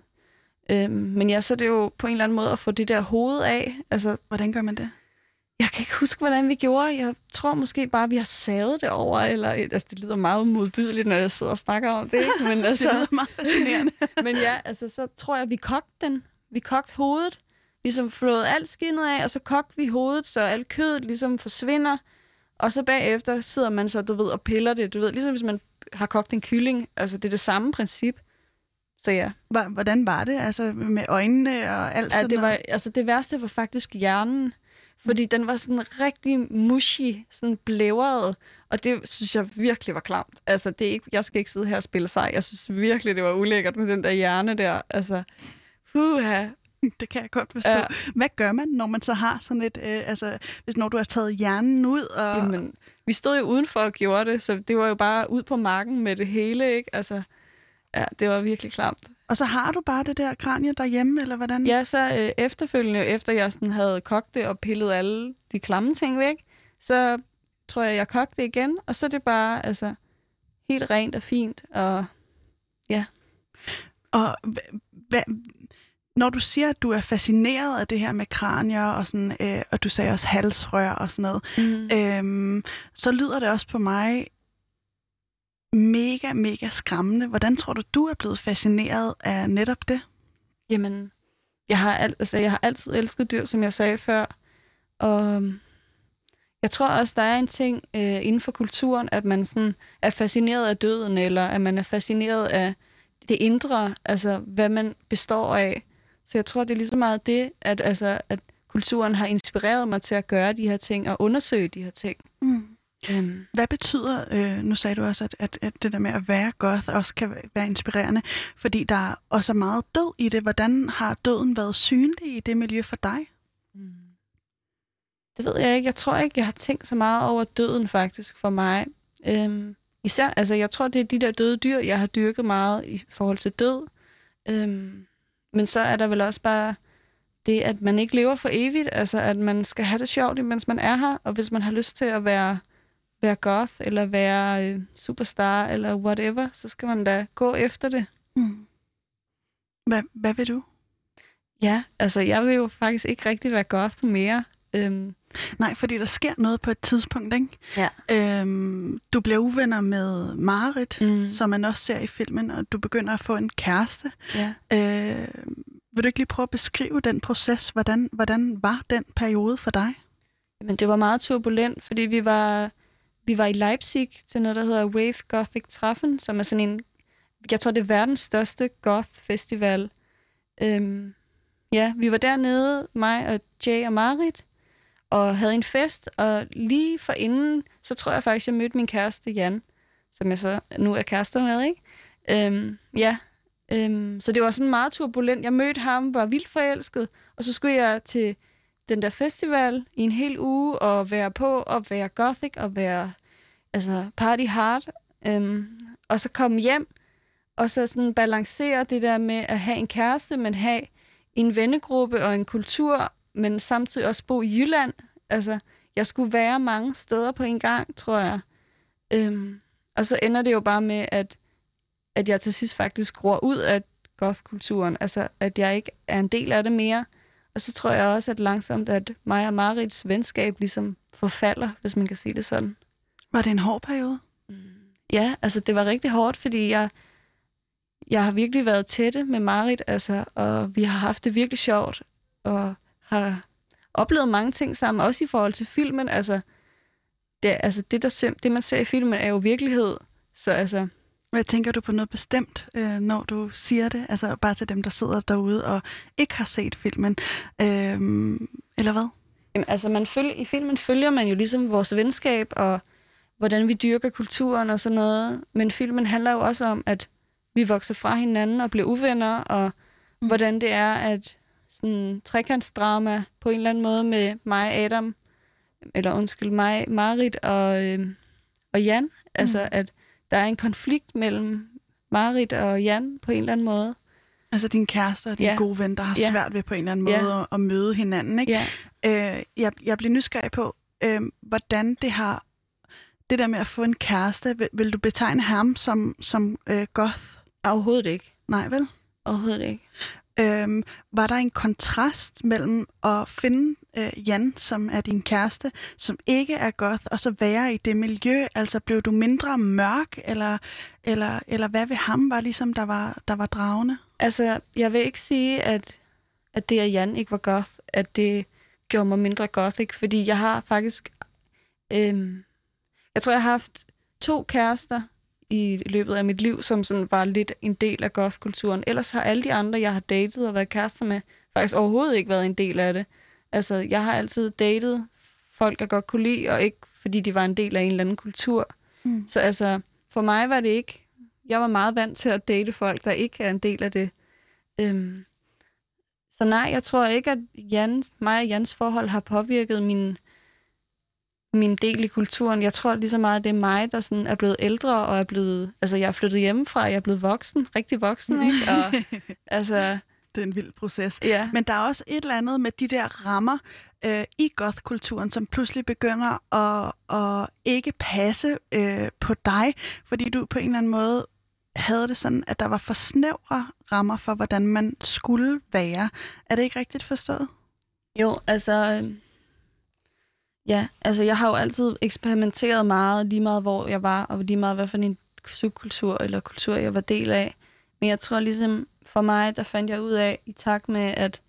Øhm, men ja, så er det jo på en eller anden måde at få det der hoved af. Altså, Hvordan gør man det? jeg kan ikke huske, hvordan vi gjorde. Jeg tror måske bare, vi har savet det over, eller... Altså, det lyder meget modbydeligt, når jeg sidder og snakker om det, ikke? Men altså... Det lyder meget fascinerende. Men ja, altså så tror jeg, vi kogte den. Vi kogte hovedet, ligesom flået alt skinnet af, og så kogte vi hovedet, så alt kødet ligesom forsvinder. Og så bagefter sidder man så, du ved, og piller det. Du ved, ligesom hvis man har kogt en kylling. Altså, det er det samme princip. Så ja, Hvordan var det? Altså, med øjnene og alt ja sådan det, var, noget? altså, det værste var faktisk hjernen. Fordi den var sådan rigtig mushy, sådan blævret, og det synes jeg virkelig var klamt. Altså, det er ikke, jeg skal ikke sidde her og spille sej. Jeg synes virkelig, det var ulækkert med den der hjerne der. Altså, puha. Det kan jeg godt forstå. Ja. Ja. Hvad gør man, når man så har sådan et... Øh, altså, hvis når du har taget hjernen ud og... Jamen, vi stod jo udenfor og gjorde det, så det var jo bare ud på marken med det hele, ikke? Altså, ja, det var virkelig klamt. Og så har du bare det der kranie derhjemme, eller hvordan? Ja, så øh, efterfølgende, efter jeg sådan havde kogt det og pillet alle de klamme ting væk, så tror jeg, jeg kogte det igen, og så er det bare, altså, helt rent og fint, og Og hva- hva, når du siger, at du er fascineret af det her med kranier, og, sådan, øh, og du sagde også halsrør og sådan noget, mm. øhm, så lyder det også på mig mega, mega skræmmende. Hvordan tror du, du er blevet fascineret af netop det? Jamen, jeg har, al- altså, jeg har altid elsket dyr, som jeg sagde før. Og øhm, jeg tror også, der er en ting øh, inden for kulturen, at man sådan er fascineret af døden, eller at man er fascineret af det indre, altså hvad man består af. Så jeg tror, det er lige så meget det, at, altså, at kulturen har inspireret mig til at gøre de her ting og undersøge de her ting. Mm. Øhm, Hvad betyder, øh, nu sagde du også, at, at, at det der med at være goth også kan være inspirerende, fordi der også er meget død i det. Hvordan har døden været synlig i det miljø for dig? Det ved jeg ikke. Jeg tror ikke, jeg har tænkt så meget over døden faktisk for mig. Øhm, især, altså jeg tror, det er de der døde dyr, jeg har dyrket meget i forhold til død. Øhm, men så er der vel også bare det, at man ikke lever for evigt. Altså at man skal have det sjovt, mens man er her. Og hvis man har lyst til at være, være goth, eller være øh, superstar, eller whatever, så skal man da gå efter det. Mm. Hvad, hvad vil du? Ja, altså jeg vil jo faktisk ikke rigtig være goth mere. Øhm, Nej, fordi der sker noget på et tidspunkt, ikke? Ja. Øhm, du bliver uvenner med Marit, mm, som man også ser i filmen, og du begynder at få en kæreste. ja. Øh, vil du ikke lige prøve at beskrive den proces? Hvordan, hvordan var den periode for dig? Men det var meget turbulent, fordi vi var, vi var i Leipzig til noget, der hedder Wave Gothic Treffen, som er sådan en, jeg tror, det er verdens største goth-festival. Øhm, ja, vi var dernede, mig og Jay og Marit, og havde en fest, og lige for inden, så tror jeg faktisk, jeg mødte min kæreste Jan, som jeg så nu er kærester med, ikke? Øhm, ja, øhm, så det var sådan meget turbulent. Jeg mødte ham, var vildt forelsket, og så skulle jeg til den der festival i en hel uge og være på og være gothic og være altså party hard. Øhm, og så komme hjem og så sådan balancere det der med at have en kæreste, men have en vennegruppe og en kultur men samtidig også bo i Jylland. Altså, jeg skulle være mange steder på en gang, tror jeg. Øhm, og så ender det jo bare med, at, at jeg til sidst faktisk gror ud af goth-kulturen. Altså, at jeg ikke er en del af det mere. Og så tror jeg også, at langsomt, at mig og Marits venskab ligesom forfalder, hvis man kan sige det sådan. Var det en hård periode? Ja, altså det var rigtig hårdt, fordi jeg, jeg har virkelig været tætte med Marit, altså, og vi har haft det virkelig sjovt, og har oplevet mange ting sammen, også i forhold til filmen. Altså, det, altså det, der, sim- det man ser i filmen, er jo virkelighed. Så altså, Hvad tænker du på noget bestemt, øh, når du siger det? Altså bare til dem, der sidder derude og ikke har set filmen. Øhm, eller hvad? Jamen, altså man følger, i filmen følger man jo ligesom vores venskab, og hvordan vi dyrker kulturen og sådan noget. Men filmen handler jo også om, at vi vokser fra hinanden og bliver uvenner, og mm. hvordan det er, at sådan trekantsdrama på en eller anden måde med mig, Adam, eller undskyld mig, Marit og, øh, og Jan. Altså, Mm. at der er en konflikt mellem Marit og Jan på en eller anden måde. Altså din kæreste og din Ja. gode ven, der har Ja. svært ved på en eller anden Ja. måde at, at møde hinanden. Ikke? Ja. Øh, jeg, jeg bliver nysgerrig på, øh, hvordan det har... Det der med at få en kæreste, vil, vil du betegne ham som, som øh, goth? Overhovedet ikke. Nej, vel? Overhovedet ikke. Øhm, var der en kontrast mellem at finde øh, Jan, som er din kæreste, som ikke er goth, og så være i det miljø? Altså blev du mindre mørk, eller, eller, eller hvad ved ham var ligesom, der var, der var dragende? Altså, jeg vil ikke sige, at, at det, at Jan ikke var goth, at det gjorde mig mindre gothic, fordi jeg har faktisk... Øhm, jeg tror, jeg har haft to kærester i løbet af mit liv, som sådan var lidt en del af goth-kulturen. Ellers har alle de andre, jeg har datet og været kærester med, faktisk overhovedet ikke været en del af det. Altså, jeg har altid datet folk, jeg godt kunne lide, og ikke fordi de var en del af en eller anden kultur. Mm. Så altså, for mig var det ikke... Jeg var meget vant til at date folk, der ikke er en del af det. Øhm, så nej, jeg tror ikke, at Jan, mig og Jans forhold har påvirket min, min del i kulturen. Jeg tror lige så meget, at det er mig, der sådan er blevet ældre og er blevet... Altså, jeg er flyttet hjemmefra, jeg er blevet voksen, rigtig voksen, ikke? Og, altså, det er en vild proces. ja. Men der er også et eller andet med de der rammer øh, i goth-kulturen, som pludselig begynder at, at ikke passe øh, på dig, fordi du på en eller anden måde havde det sådan, at der var for snævre rammer for, hvordan man skulle være. Er det ikke rigtigt forstået? Jo, altså... øhm, Ja, altså jeg har jo altid eksperimenteret meget, lige meget hvor jeg var, og lige meget hvad for en subkultur eller kultur jeg var del af. Men jeg tror ligesom, for mig, der fandt jeg ud af, i takt med, at,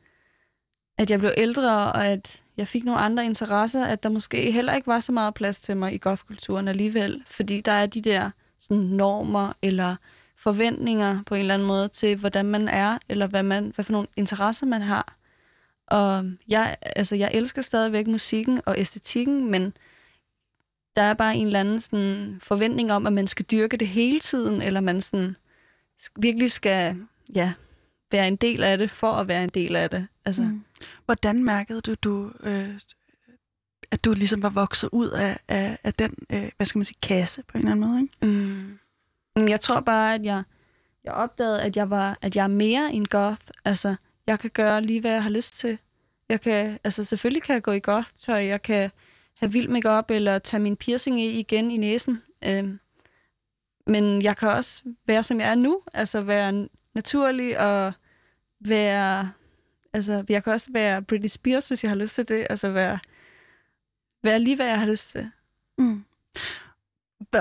at jeg blev ældre, og at jeg fik nogle andre interesser, at der måske heller ikke var så meget plads til mig i gothkulturen alligevel. Fordi der er de der sådan, normer eller forventninger på en eller anden måde til, hvordan man er, eller hvad, man, hvad for nogle interesser man har. Og jeg, altså, jeg elsker stadigvæk musikken og æstetikken, men der er bare en eller anden sådan, forventning om, at man skal dyrke det hele tiden, eller man sådan, virkelig skal ja, være en del af det, for at være en del af det. Altså, mm. Hvordan mærkede du, du øh, at du ligesom var vokset ud af, af, af den, øh, hvad skal man sige, kasse på en eller anden måde? Ikke? Mm. Mm, Jeg tror bare, at jeg, jeg opdagede, at jeg, var, at jeg er mere end goth. Altså, jeg kan gøre lige, hvad jeg har lyst til. Jeg kan, altså, selvfølgelig kan jeg gå i goth-tøj. Jeg kan have vild makeup eller tage min piercing i igen i næsen. Øhm, men jeg kan også være, som jeg er nu. Altså, være naturlig og være... Altså, jeg kan også være Britney Spears, hvis jeg har lyst til det. Altså, være, være lige, hvad jeg har lyst til. Mm.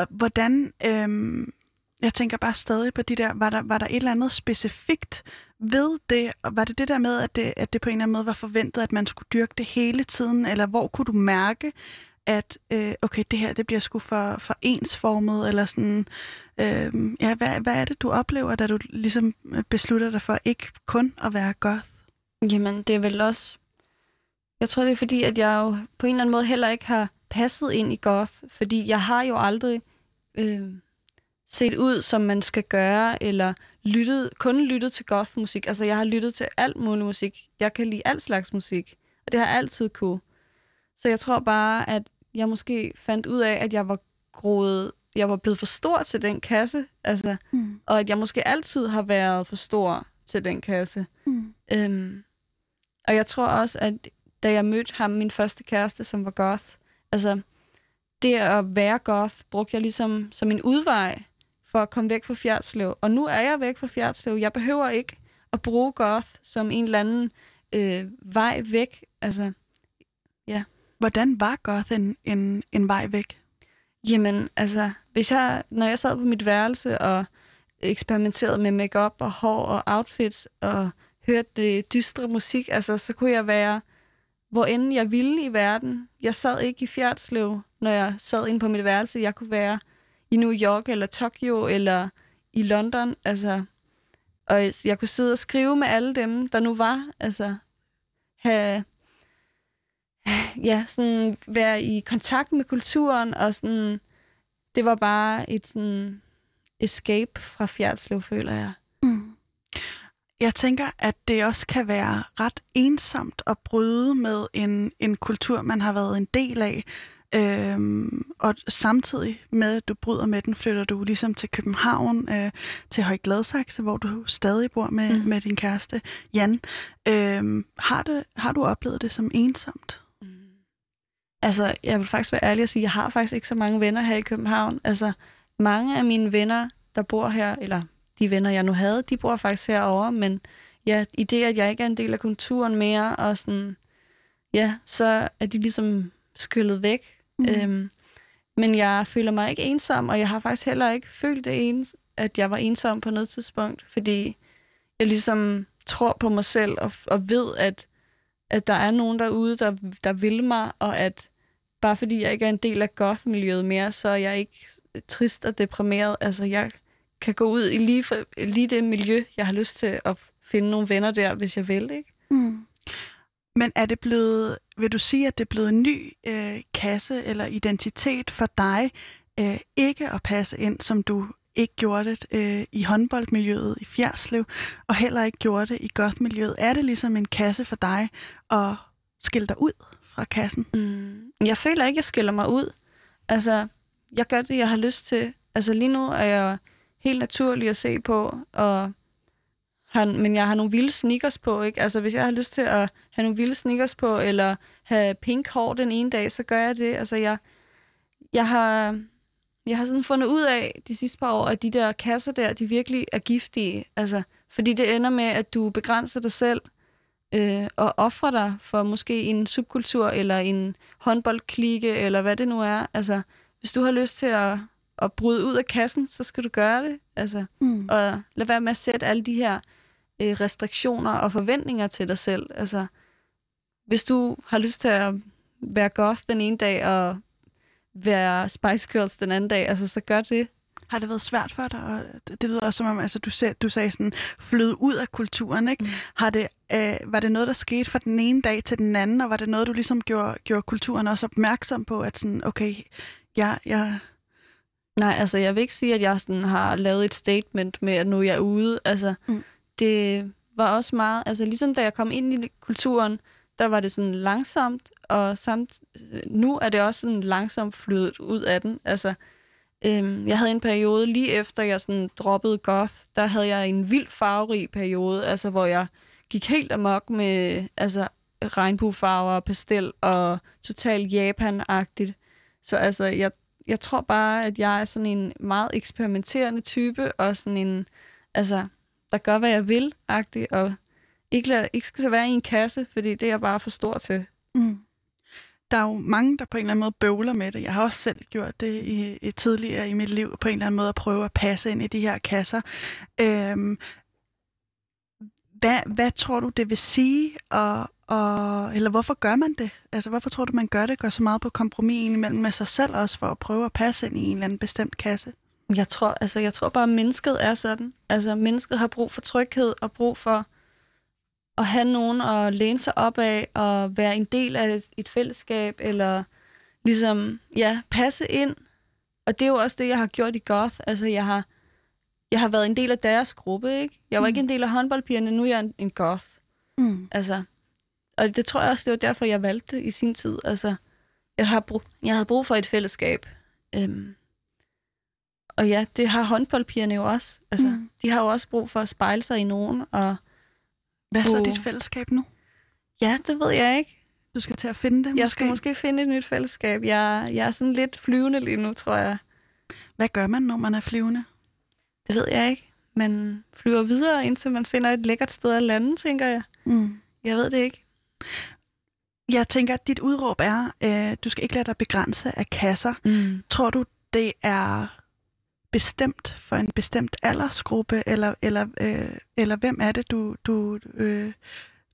Hvordan, øhm, jeg tænker bare stadig på de der, var der, var der et eller andet specifikt ved det, og var det det der med, at det, at det på en eller anden måde var forventet, at man skulle dyrke det hele tiden, eller hvor kunne du mærke, at øh, okay, det her, det bliver sgu for, for ensformet, eller sådan, øh, ja, hvad, hvad er det, du oplever, da du ligesom øh, beslutter dig for ikke kun at være goth? Jamen, det er vel også... Jeg tror, det er fordi, at jeg jo på en eller anden måde heller ikke har passet ind i goth, fordi jeg har jo aldrig øh, set ud, som man skal gøre, eller lyttet, kun lyttet til goth-musik. Altså, jeg har lyttet til alt mulig musik. Jeg kan lide alt slags musik, og det har jeg altid kunne. Så jeg tror bare, at jeg måske fandt ud af, at jeg var groet, jeg var blevet for stor til den kasse, altså, Mm. og at jeg måske altid har været for stor til den kasse. Mm. Øhm, og jeg tror også, at da jeg mødte ham, min første kæreste, som var goth. Altså, det at være goth, brugte jeg ligesom som en udvej for at komme væk fra Fjerdslev. Og nu er jeg væk fra Fjerdslev. Jeg behøver ikke at bruge goth som en eller anden øh, vej væk. Altså, Hvordan var goth en, en, en vej væk? Jamen, altså, hvis jeg, når jeg sad på mit værelse og eksperimenterede med makeup og hår og outfits og hørte det dystre musik, altså, så kunne jeg være, hvor end jeg ville i verden. Jeg sad ikke i Fjerdslev, når jeg sad inde på mit værelse. Jeg kunne være i New York eller Tokyo eller i London, altså. Og jeg kunne sidde og skrive med alle dem, der nu var, altså. Have, ja, sådan være i kontakt med kulturen, og sådan, det var bare et sådan escape fra Fjerdslev, føler jeg. Mm. Jeg tænker, at det også kan være ret ensomt at bryde med en, en kultur, man har været en del af. Øhm, og samtidig med, at du bryder med den, flytter du ligesom til København, øh, til Høj Gladsaxe, hvor du stadig bor med, mm. med din kæreste, Jan. Øhm, har, det, har du oplevet det som ensomt? Altså, jeg vil faktisk være ærlig og sige, at jeg har faktisk ikke så mange venner her i København. Altså, mange af mine venner, der bor her, eller de venner, jeg nu havde, de bor faktisk herovre, men ja, i det, at jeg ikke er en del af kulturen mere, og sådan, ja, så er de ligesom skyllet væk. Mm. Øhm, men jeg føler mig ikke ensom, og jeg har faktisk heller ikke følt det ens, at jeg var ensom på noget tidspunkt, fordi jeg ligesom tror på mig selv og, og ved, at, at der er nogen derude, der, der vil mig, og at bare fordi jeg ikke er en del af goth-miljøet mere, så er jeg ikke trist og deprimeret. Altså, jeg kan gå ud i lige, for, lige det miljø, jeg har lyst til at finde nogle venner der, hvis jeg vil, ikke? Mm. Men er det blevet, vil du sige, at det er blevet en ny øh, kasse eller identitet for dig, øh, ikke at passe ind, som du ikke gjorde det øh, i håndboldmiljøet i Fjerslev, og heller ikke gjorde det i gothmiljøet? Er det ligesom en kasse for dig at skille dig ud fra kassen? Mm. Jeg føler ikke, at jeg skiller mig ud. Altså, jeg gør det, jeg har lyst til. Altså, lige nu er jeg helt naturlig at se på, og har, men jeg har nogle vilde sneakers på, ikke? Altså, hvis jeg har lyst til at have nogle vilde sneakers på, eller have pink hår den ene dag, så gør jeg det. Altså, jeg, jeg har, jeg har sådan fundet ud af de sidste par år, at de der kasser der, de virkelig er giftige. Altså, fordi det ender med, at du begrænser dig selv, øh, og offrer dig for måske en subkultur, eller en håndboldklike, eller hvad det nu er. Altså, hvis du har lyst til at, at bryde ud af kassen, så skal du gøre det. Altså, mm. Og lad være med at sætte alle de her øh, restriktioner og forventninger til dig selv. Altså, hvis du har lyst til at være goth den ene dag, og være Spice Girls den anden dag, altså, så gør det. Har det været svært for dig? Og det lyder også som om, altså, du, sagde, du sagde sådan, flyde ud af kulturen, ikke? Mm. Har det, øh, var det noget, der skete fra den ene dag til den anden, og var det noget, du ligesom gjorde, gjorde kulturen også opmærksom på, at sådan, okay, jeg, jeg... Nej, altså jeg vil ikke sige, at jeg sådan har lavet et statement med, at nu jeg er ude. Altså, mm det var også meget, altså ligesom da jeg kom ind i kulturen, der var det sådan langsomt, og samt, nu er det også sådan langsomt flydet ud af den. Altså, øhm, jeg havde en periode lige efter jeg sådan droppede goth, der havde jeg en vild farverig periode, altså hvor jeg gik helt amok med altså, regnbuefarver og pastel og totalt Japan-agtigt. Så altså, jeg, jeg tror bare, at jeg er sådan en meget eksperimenterende type, og sådan en, altså, der gør, hvad jeg vil-agtig, og ikke, lad, ikke skal så være i en kasse, fordi det er jeg bare for stor til. Mm. Der er jo mange, der på en eller anden måde bøvler med det. Jeg har også selv gjort det i, i tidligere i mit liv, på en eller anden måde at prøve at passe ind i de her kasser. Øhm, hvad, hvad tror du, det vil sige, og, og, eller hvorfor gør man det? Altså, hvorfor tror du, man gør det? Gør så meget på kompromis mellem med sig selv også, for at prøve at passe ind i en eller anden bestemt kasse? Jeg tror, altså, jeg tror bare, at mennesket er sådan. Altså, mennesket har brug for tryghed og brug for at have nogen at læne sig op af og være en del af et, et fællesskab, eller ligesom, ja, passe ind. Og det er jo også det, jeg har gjort i Goth. Altså, jeg har, jeg har været en del af deres gruppe, ikke? Jeg var mm. ikke en del af håndboldpigerne, nu er jeg en, en Goth. Mm. Altså, og det tror jeg også, det var derfor, jeg valgte i sin tid. Altså, jeg, har brug, jeg havde brug for et fællesskab. Øhm, og ja, det har håndboldpigerne jo også. Altså, mm. De har jo også brug for at spejle sig i nogen. Og, Hvad er så dit fællesskab nu? Ja, det ved jeg ikke. Du skal til at finde det, måske? Jeg skal måske finde et nyt fællesskab. Jeg, jeg er sådan lidt flyvende lige nu, tror jeg. Hvad gør man, når man er flyvende? Det ved jeg ikke. Man flyver videre, indtil man finder et lækkert sted at lande, tænker jeg. Mm. Jeg ved det ikke. Jeg tænker, at dit udråb er, øh, du skal ikke lade dig begrænse af kasser. Mm. Tror du, det er bestemt for en bestemt aldersgruppe, eller, eller, øh, eller hvem er det, du... du øh,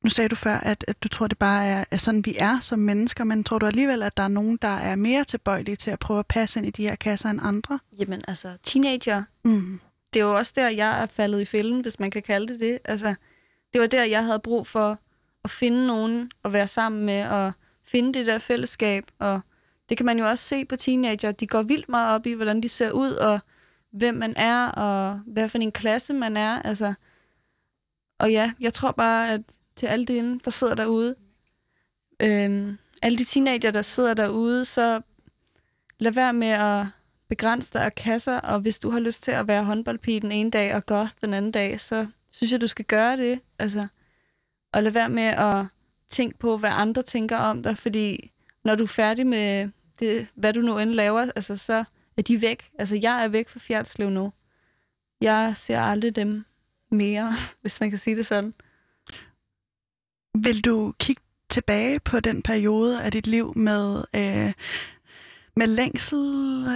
nu sagde du før, at, at du tror, det bare er, er sådan, vi er som mennesker, men tror du alligevel, at der er nogen, der er mere tilbøjelige til at prøve at passe ind i de her kasser end andre? Jamen altså, teenager, Mm. det er jo også der, jeg er faldet i fælden, hvis man kan kalde det det. Altså, det var der, jeg havde brug for at finde nogen at være sammen med, og finde det der fællesskab. Og det kan man jo også se på teenager. De går vildt meget op i, hvordan de ser ud, og hvem man er, og hvad for en klasse man er. Altså, og ja, jeg tror bare, at til alle de, der sidder derude, øhm, alle de teenager, der sidder derude, så lad være med at begrænse dig af kasser, og hvis du har lyst til at være håndboldpige den ene dag og goth den anden dag, så synes jeg, du skal gøre det. Altså, og lad være med at tænke på, hvad andre tænker om dig, fordi når du er færdig med det, hvad du nu end laver, altså, så er de væk. Altså, jeg er væk fra Fjerdslev nu. Jeg ser aldrig dem mere, hvis man kan sige det sådan. Vil du kigge tilbage på den periode af dit liv med, øh, med længsel,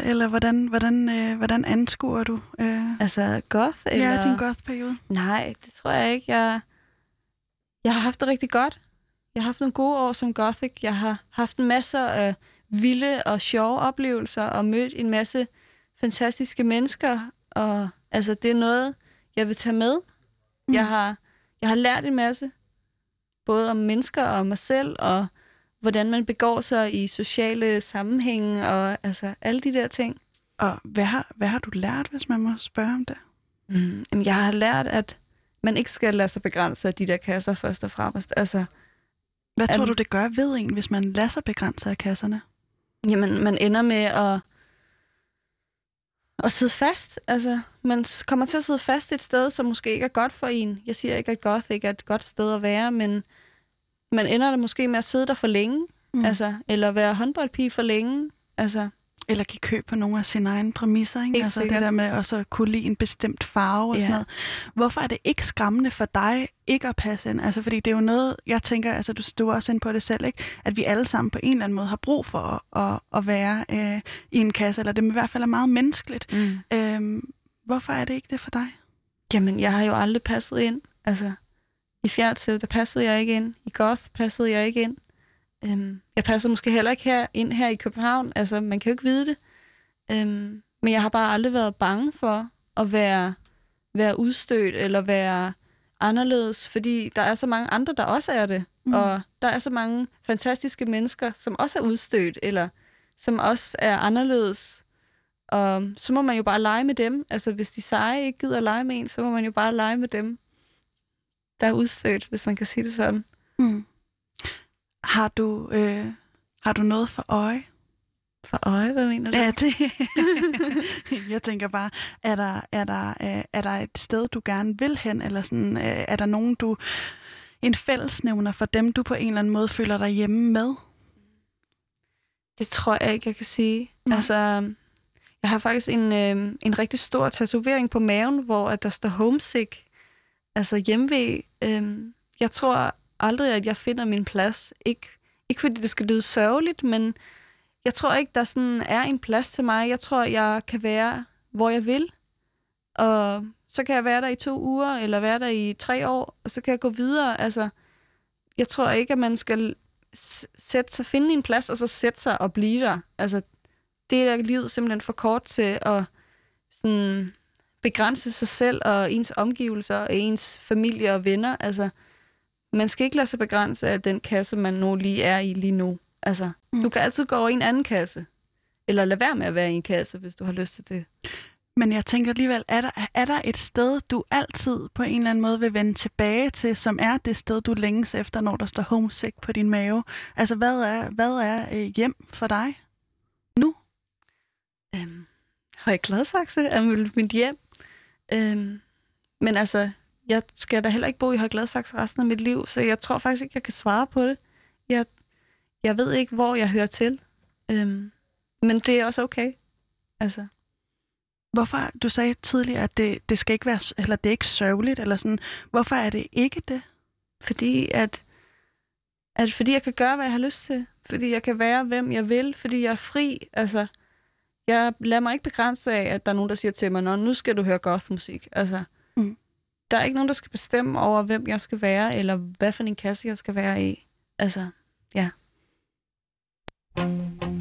eller hvordan, hvordan, øh, hvordan anskuer du øh, Altså, goth? Eller... ja, din goth-periode? Nej, det tror jeg ikke. Jeg, jeg har haft det rigtig godt. Jeg har haft nogle gode år som gothic. Jeg har haft en masse af vilde og sjove oplevelser og mødt en masse fantastiske mennesker. Og altså, det er noget, jeg vil tage med. Mm. Jeg, har, jeg har lært en masse, både om mennesker og mig selv, og hvordan man begår sig i sociale sammenhænge, og altså alle de der ting. Og hvad har, hvad har du lært, hvis man må spørge om det? Mm. Jamen, jeg har lært, at man ikke skal lade sig begrænse af de der kasser først og fremmest. Altså, Hvad tror du, det gør ved en, hvis man lader sig begrænse af kasserne? Jamen, man ender med at, at sidde fast. Altså, man kommer til at sidde fast et sted, som måske ikke er godt for en. Jeg siger ikke, at goth ikke er et godt sted at være, men man ender der måske med at sidde der for længe. Mm. Altså, eller være håndboldpige for længe. Altså, Eller give køb på nogle af sine egne præmisser, ikke? Helt altså det sikkert. der med også at kunne lide en bestemt farve og Ja. sådan noget. Hvorfor er det ikke skræmmende for dig ikke at passe ind? Altså fordi det er jo noget, jeg tænker, altså du stod også ind på det selv, ikke? At vi alle sammen på en eller anden måde har brug for at, at, at være øh, i en kasse, eller det i hvert fald er meget menneskeligt. mm. Øhm, hvorfor er det ikke det for dig? Jamen, jeg har jo aldrig passet ind. Altså, i Fjerdslev, der passede jeg ikke ind. I Goth passede jeg ikke ind. Øhm, jeg passer måske heller ikke her ind her i København. Altså, man kan jo ikke vide det. Øhm, men jeg har bare aldrig været bange for at være, være udstødt eller være anderledes, fordi der er så mange andre, der også er det. Mm. Og der er så mange fantastiske mennesker, som også er udstødt, eller som også er anderledes. Og så må man jo bare lege med dem. Altså, hvis de seje ikke gider at lege med en, så må man jo bare lege med dem, der er udstødt, hvis man kan sige det sådan. Mm. Har du, øh, har du noget for øje? For øje, hvad mener du? Ja, det. jeg tænker bare, er der, er, der, øh, er der et sted, du gerne vil hen, eller sådan, øh, er der nogen, du en fællesnævner for dem, du på en eller anden måde føler dig hjemme med? Det tror jeg ikke, jeg kan sige. Nej. Altså, jeg har faktisk en, øh, en rigtig stor tatovering på maven, hvor at der står homesick, altså hjemvej. Øh, jeg tror aldrig, at jeg finder min plads. Ikke, ikke fordi det skal lyde sørgeligt, men jeg tror ikke, der sådan er en plads til mig. Jeg tror, jeg kan være, hvor jeg vil. Og så kan jeg være der i to uger, eller være der i tre år, og så kan jeg gå videre. Altså, jeg tror ikke, at man skal sætte sig, finde en plads, og så sætte sig og blive der. Altså, det er livet simpelthen for kort til at sådan, begrænse sig selv og ens omgivelser og ens familie og venner. Altså, man skal ikke lade sig begrænse af den kasse, man nu lige er i lige nu. Altså, Mm. du kan altid gå over i en anden kasse. Eller lade være med at være i en kasse, hvis du har lyst til det. Men jeg tænker alligevel, er der, er der et sted, du altid på en eller anden måde vil vende tilbage til, som er det sted, du længes efter, når der står homesick på din mave? Altså, hvad er, hvad er øh, hjem for dig? Øhm, Høje Gladsaxe er mit hjem. Øhm, men altså, jeg skal da heller ikke bo i Høje Gladsaxe resten af mit liv, så jeg tror faktisk ikke, jeg kan svare på det. Jeg, jeg ved ikke, hvor jeg hører til. Øhm, men det er også okay. Altså, Hvorfor, du sagde tidligere, at det, det skal ikke være, eller det er ikke sørgeligt, eller sådan. Hvorfor er det ikke det? fordi at, at fordi jeg kan gøre, hvad jeg har lyst til. Fordi jeg kan være, hvem jeg vil. Fordi jeg er fri. Altså, jeg lader mig ikke begrænse af, at der er nogen, der siger til mig, Nå, nu skal du høre goth-musik. Altså, Mm der er ikke nogen, der skal bestemme over, hvem jeg skal være, eller hvad for en kasse jeg skal være i. Altså, ja. Loving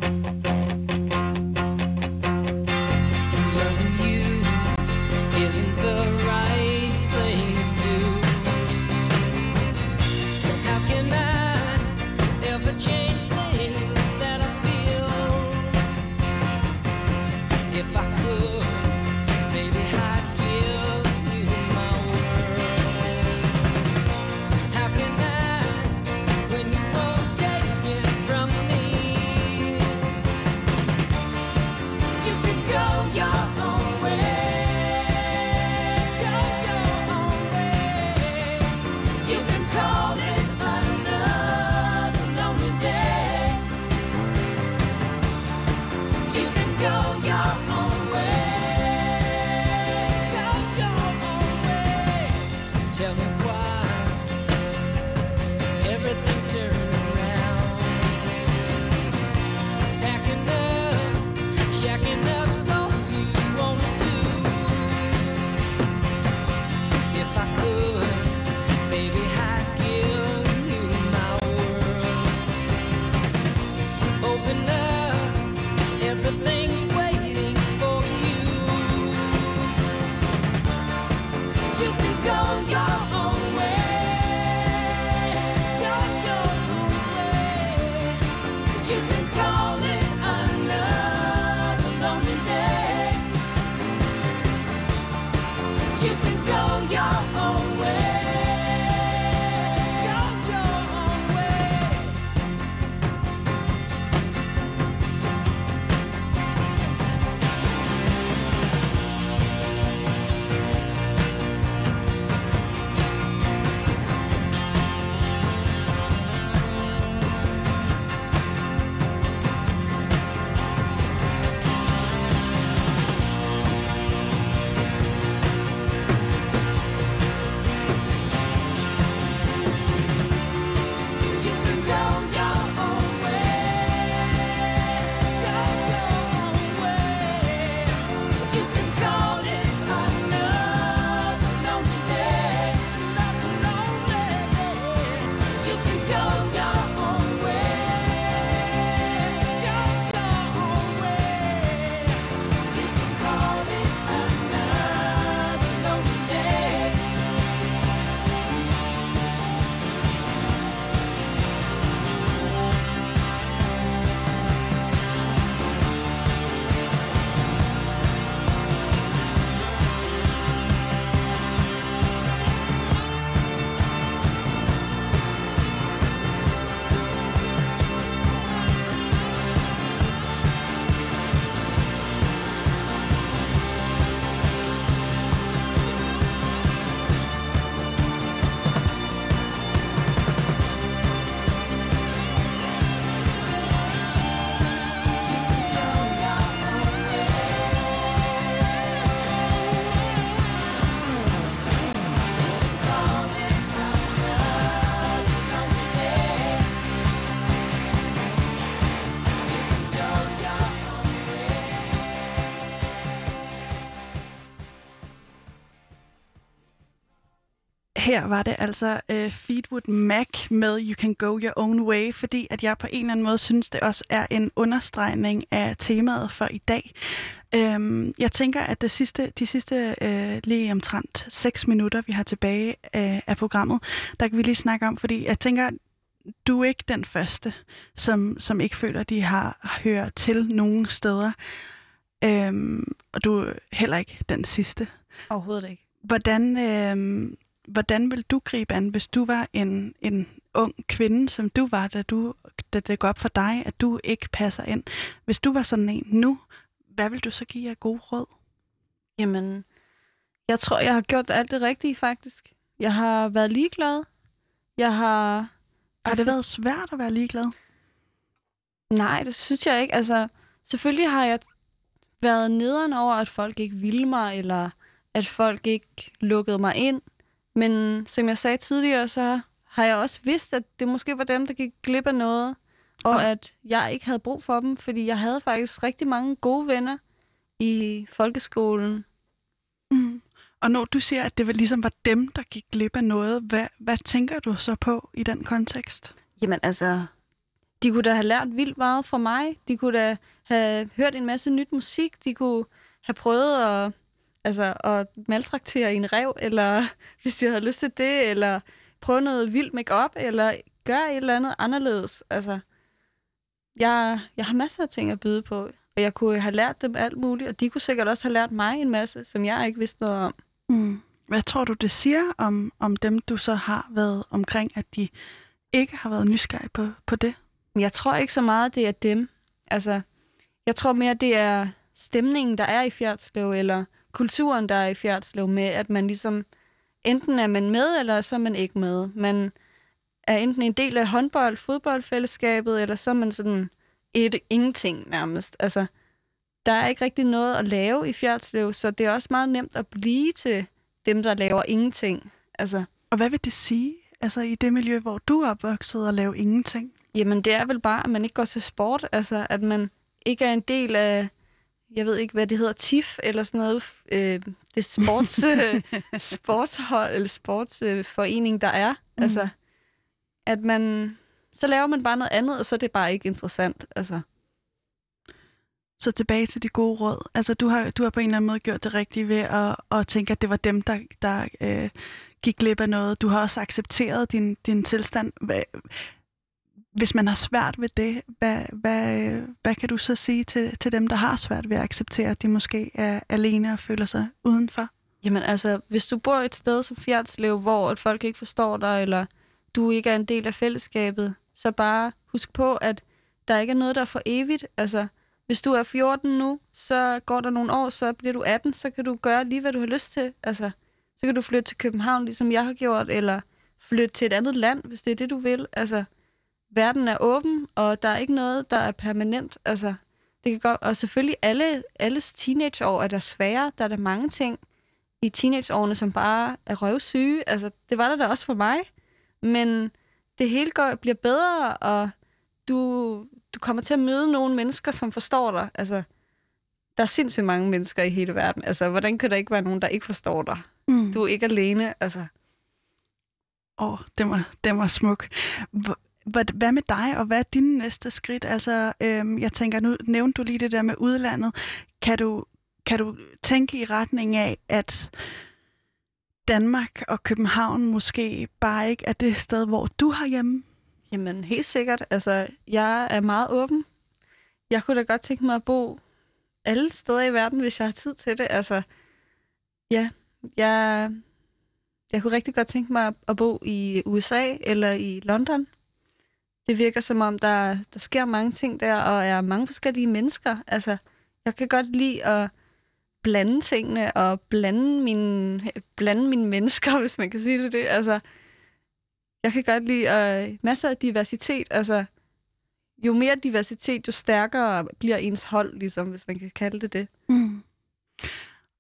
Her var det altså uh, Feedwood Mac med You Can Go Your Own Way, fordi at jeg på en eller anden måde synes, det også er en understregning af temaet for i dag. Øhm, jeg tænker, at det sidste, de sidste øh, lige omtrent 6 minutter, vi har tilbage øh, af programmet, der kan vi lige snakke om, fordi jeg tænker, du er ikke den første, som, som ikke føler, de har hørt til nogen steder. Øhm, og du er heller ikke den sidste. Overhovedet ikke. Hvordan, øh, hvordan vil du gribe an, hvis du var en, en ung kvinde, som du var, da, du, da det går op for dig, at du ikke passer ind? Hvis du var sådan en nu, hvad vil du så give af gode råd? Jamen, jeg tror, jeg har gjort alt det rigtige, faktisk. Jeg har været ligeglad. Jeg har... Har det været svært at være ligeglad? Nej, det synes jeg ikke. Altså, selvfølgelig har jeg været nederen over, at folk ikke ville mig, eller at folk ikke lukkede mig ind. Men som jeg sagde tidligere, så har jeg også vidst, at det måske var dem, der gik glip af noget, og at jeg ikke havde brug for dem, fordi jeg havde faktisk rigtig mange gode venner i folkeskolen. Mm. Og når du siger, at det var ligesom var dem, der gik glip af noget, hvad, hvad tænker du så på i den kontekst? Jamen altså, de kunne da have lært vildt meget fra mig. De kunne da have hørt en masse nyt musik. De kunne have prøvet at, altså, at maltraktere en rev, eller hvis de havde lyst til det, eller prøve noget vildt make-up, eller gøre et eller andet anderledes. Altså, jeg, jeg har masser af ting at byde på, og jeg kunne have lært dem alt muligt, og de kunne sikkert også have lært mig en masse, som jeg ikke vidste noget om. Mm. Hvad tror du, det siger om, om dem, du så har været omkring, at de ikke har været nysgerrige på, på det? Jeg tror ikke så meget, det er dem. Altså, jeg tror mere, det er stemningen, der er i Fjerdslev, eller kulturen, der er i Fjerdslev, med at man ligesom, enten er man med, eller så er man ikke med. Man er enten en del af håndbold, fodboldfællesskabet, eller så er man sådan et ingenting nærmest. Altså, der er ikke rigtig noget at lave i Fjerdslev, så det er også meget nemt at blive til dem, der laver ingenting. Altså, Og hvad vil det sige, altså i det miljø, hvor du er opvokset og laver ingenting? Jamen, det er vel bare, at man ikke går til sport. Altså, at man ikke er en del af, jeg ved ikke, hvad det hedder, TIF eller sådan noget. Øh, det sports, sportshold eller sportsforening, der er. Mm. Altså, at man, så laver man bare noget andet, og så er det bare ikke interessant. Altså, Så tilbage til de gode råd. Altså, du har, du har på en eller anden måde gjort det rigtige ved at, at tænke, at det var dem, der, der øh, gik glip af noget. Du har også accepteret din, din tilstand. Hvad, hvis man har svært ved det, hvad, hvad, hvad kan du så sige til, til dem, der har svært ved at acceptere, at de måske er alene og føler sig udenfor? Jamen altså, hvis du bor et sted som Fjerdslev, hvor folk ikke forstår dig, eller du ikke er en del af fællesskabet, så bare husk på, at der ikke er noget, der er for evigt. Altså, hvis du er 14 nu, så går der nogle år, så bliver du 18, så kan du gøre lige, hvad du har lyst til. Altså, så kan du flytte til København, ligesom jeg har gjort, eller flytte til et andet land, hvis det er det, du vil. Altså, verden er åben, og der er ikke noget, der er permanent. Altså, det kan godt, og selvfølgelig alle, alles teenageår er der svære. Der er der mange ting i teenageårene, som bare er røvsyge. Altså, det var der da også for mig. Men det hele går, bliver bedre, og du, du kommer til at møde nogle mennesker, som forstår dig. Altså, der er sindssygt mange mennesker i hele verden. Altså, hvordan kan der ikke være nogen, der ikke forstår dig? Mm. Du er ikke alene. Altså, Åh, oh, den var, den var smuk. Hvad, hvad med dig, og hvad er dine næste skridt? Altså, øhm, jeg tænker, nu nævnte du lige det der med udlandet. Kan du, kan du tænke i retning af, at Danmark og København måske bare ikke er det sted, hvor du har hjemme? Jamen, helt sikkert. Altså, jeg er meget åben. Jeg kunne da godt tænke mig at bo alle steder i verden, hvis jeg har tid til det. Altså, ja, jeg, jeg kunne rigtig godt tænke mig at bo i USA eller i London. Det virker som om, der, der sker mange ting der, og er mange forskellige mennesker. Altså, jeg kan godt lide at blande tingene og blande mine, blande mine mennesker, hvis man kan sige det. det. Altså, jeg kan godt lide øh, masser af diversitet. Altså, jo mere diversitet, jo stærkere bliver ens hold, ligesom, hvis man kan kalde det det. Mm.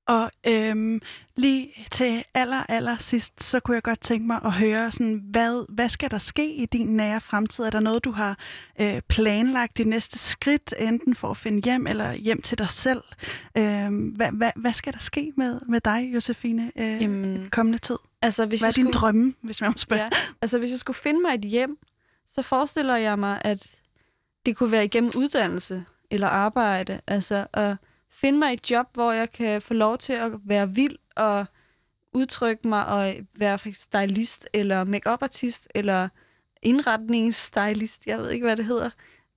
Og øhm, lige til aller, aller sidst, så kunne jeg godt tænke mig at høre, sådan, hvad, hvad skal der ske i din nære fremtid? Er der noget, du har øh, planlagt de næste skridt, enten for at finde hjem eller hjem til dig selv? Øhm, hvad, hvad, hvad skal der ske med, med dig, Josefine, øh, Jamen, kommende tid? altså, hvis Hvad er skulle... drømme, hvis man må spørge? Ja, altså, hvis jeg skulle finde mig et hjem, så forestiller jeg mig, at det kunne være igennem uddannelse eller arbejde. Altså at finde mig et job, hvor jeg kan få lov til at være vild og udtrykke mig og være for stylist eller makeup artist eller indretningsstylist. Jeg ved ikke, hvad det hedder.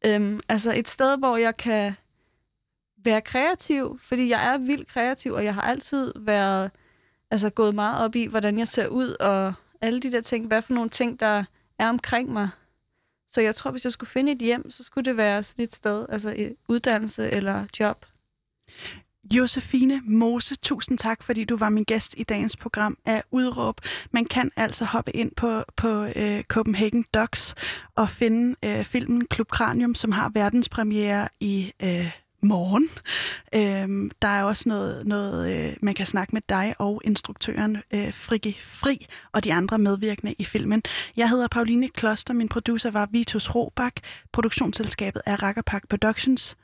Øhm, altså et sted, hvor jeg kan være kreativ, fordi jeg er vildt kreativ, og jeg har altid været altså gået meget op i, hvordan jeg ser ud, og alle de der ting, hvad for nogle ting, der er omkring mig. Så jeg tror, hvis jeg skulle finde et hjem, så skulle det være sådan et sted, altså et uddannelse eller job. Josefine Mose, tusind tak, fordi du var min gæst i dagens program af Udråb. Man kan altså hoppe ind på, på øh, Copenhagen Docs og finde øh, filmen Klub Kranium, som har verdenspremiere i øh, morgen. Øhm, der er også noget, noget øh, man kan snakke med dig og instruktøren øh, Frigge Fri og de andre medvirkende i filmen. Jeg hedder Pauline Kloster, min producer var Vitus Robak, produktionsselskabet er Rakkerpak Productions.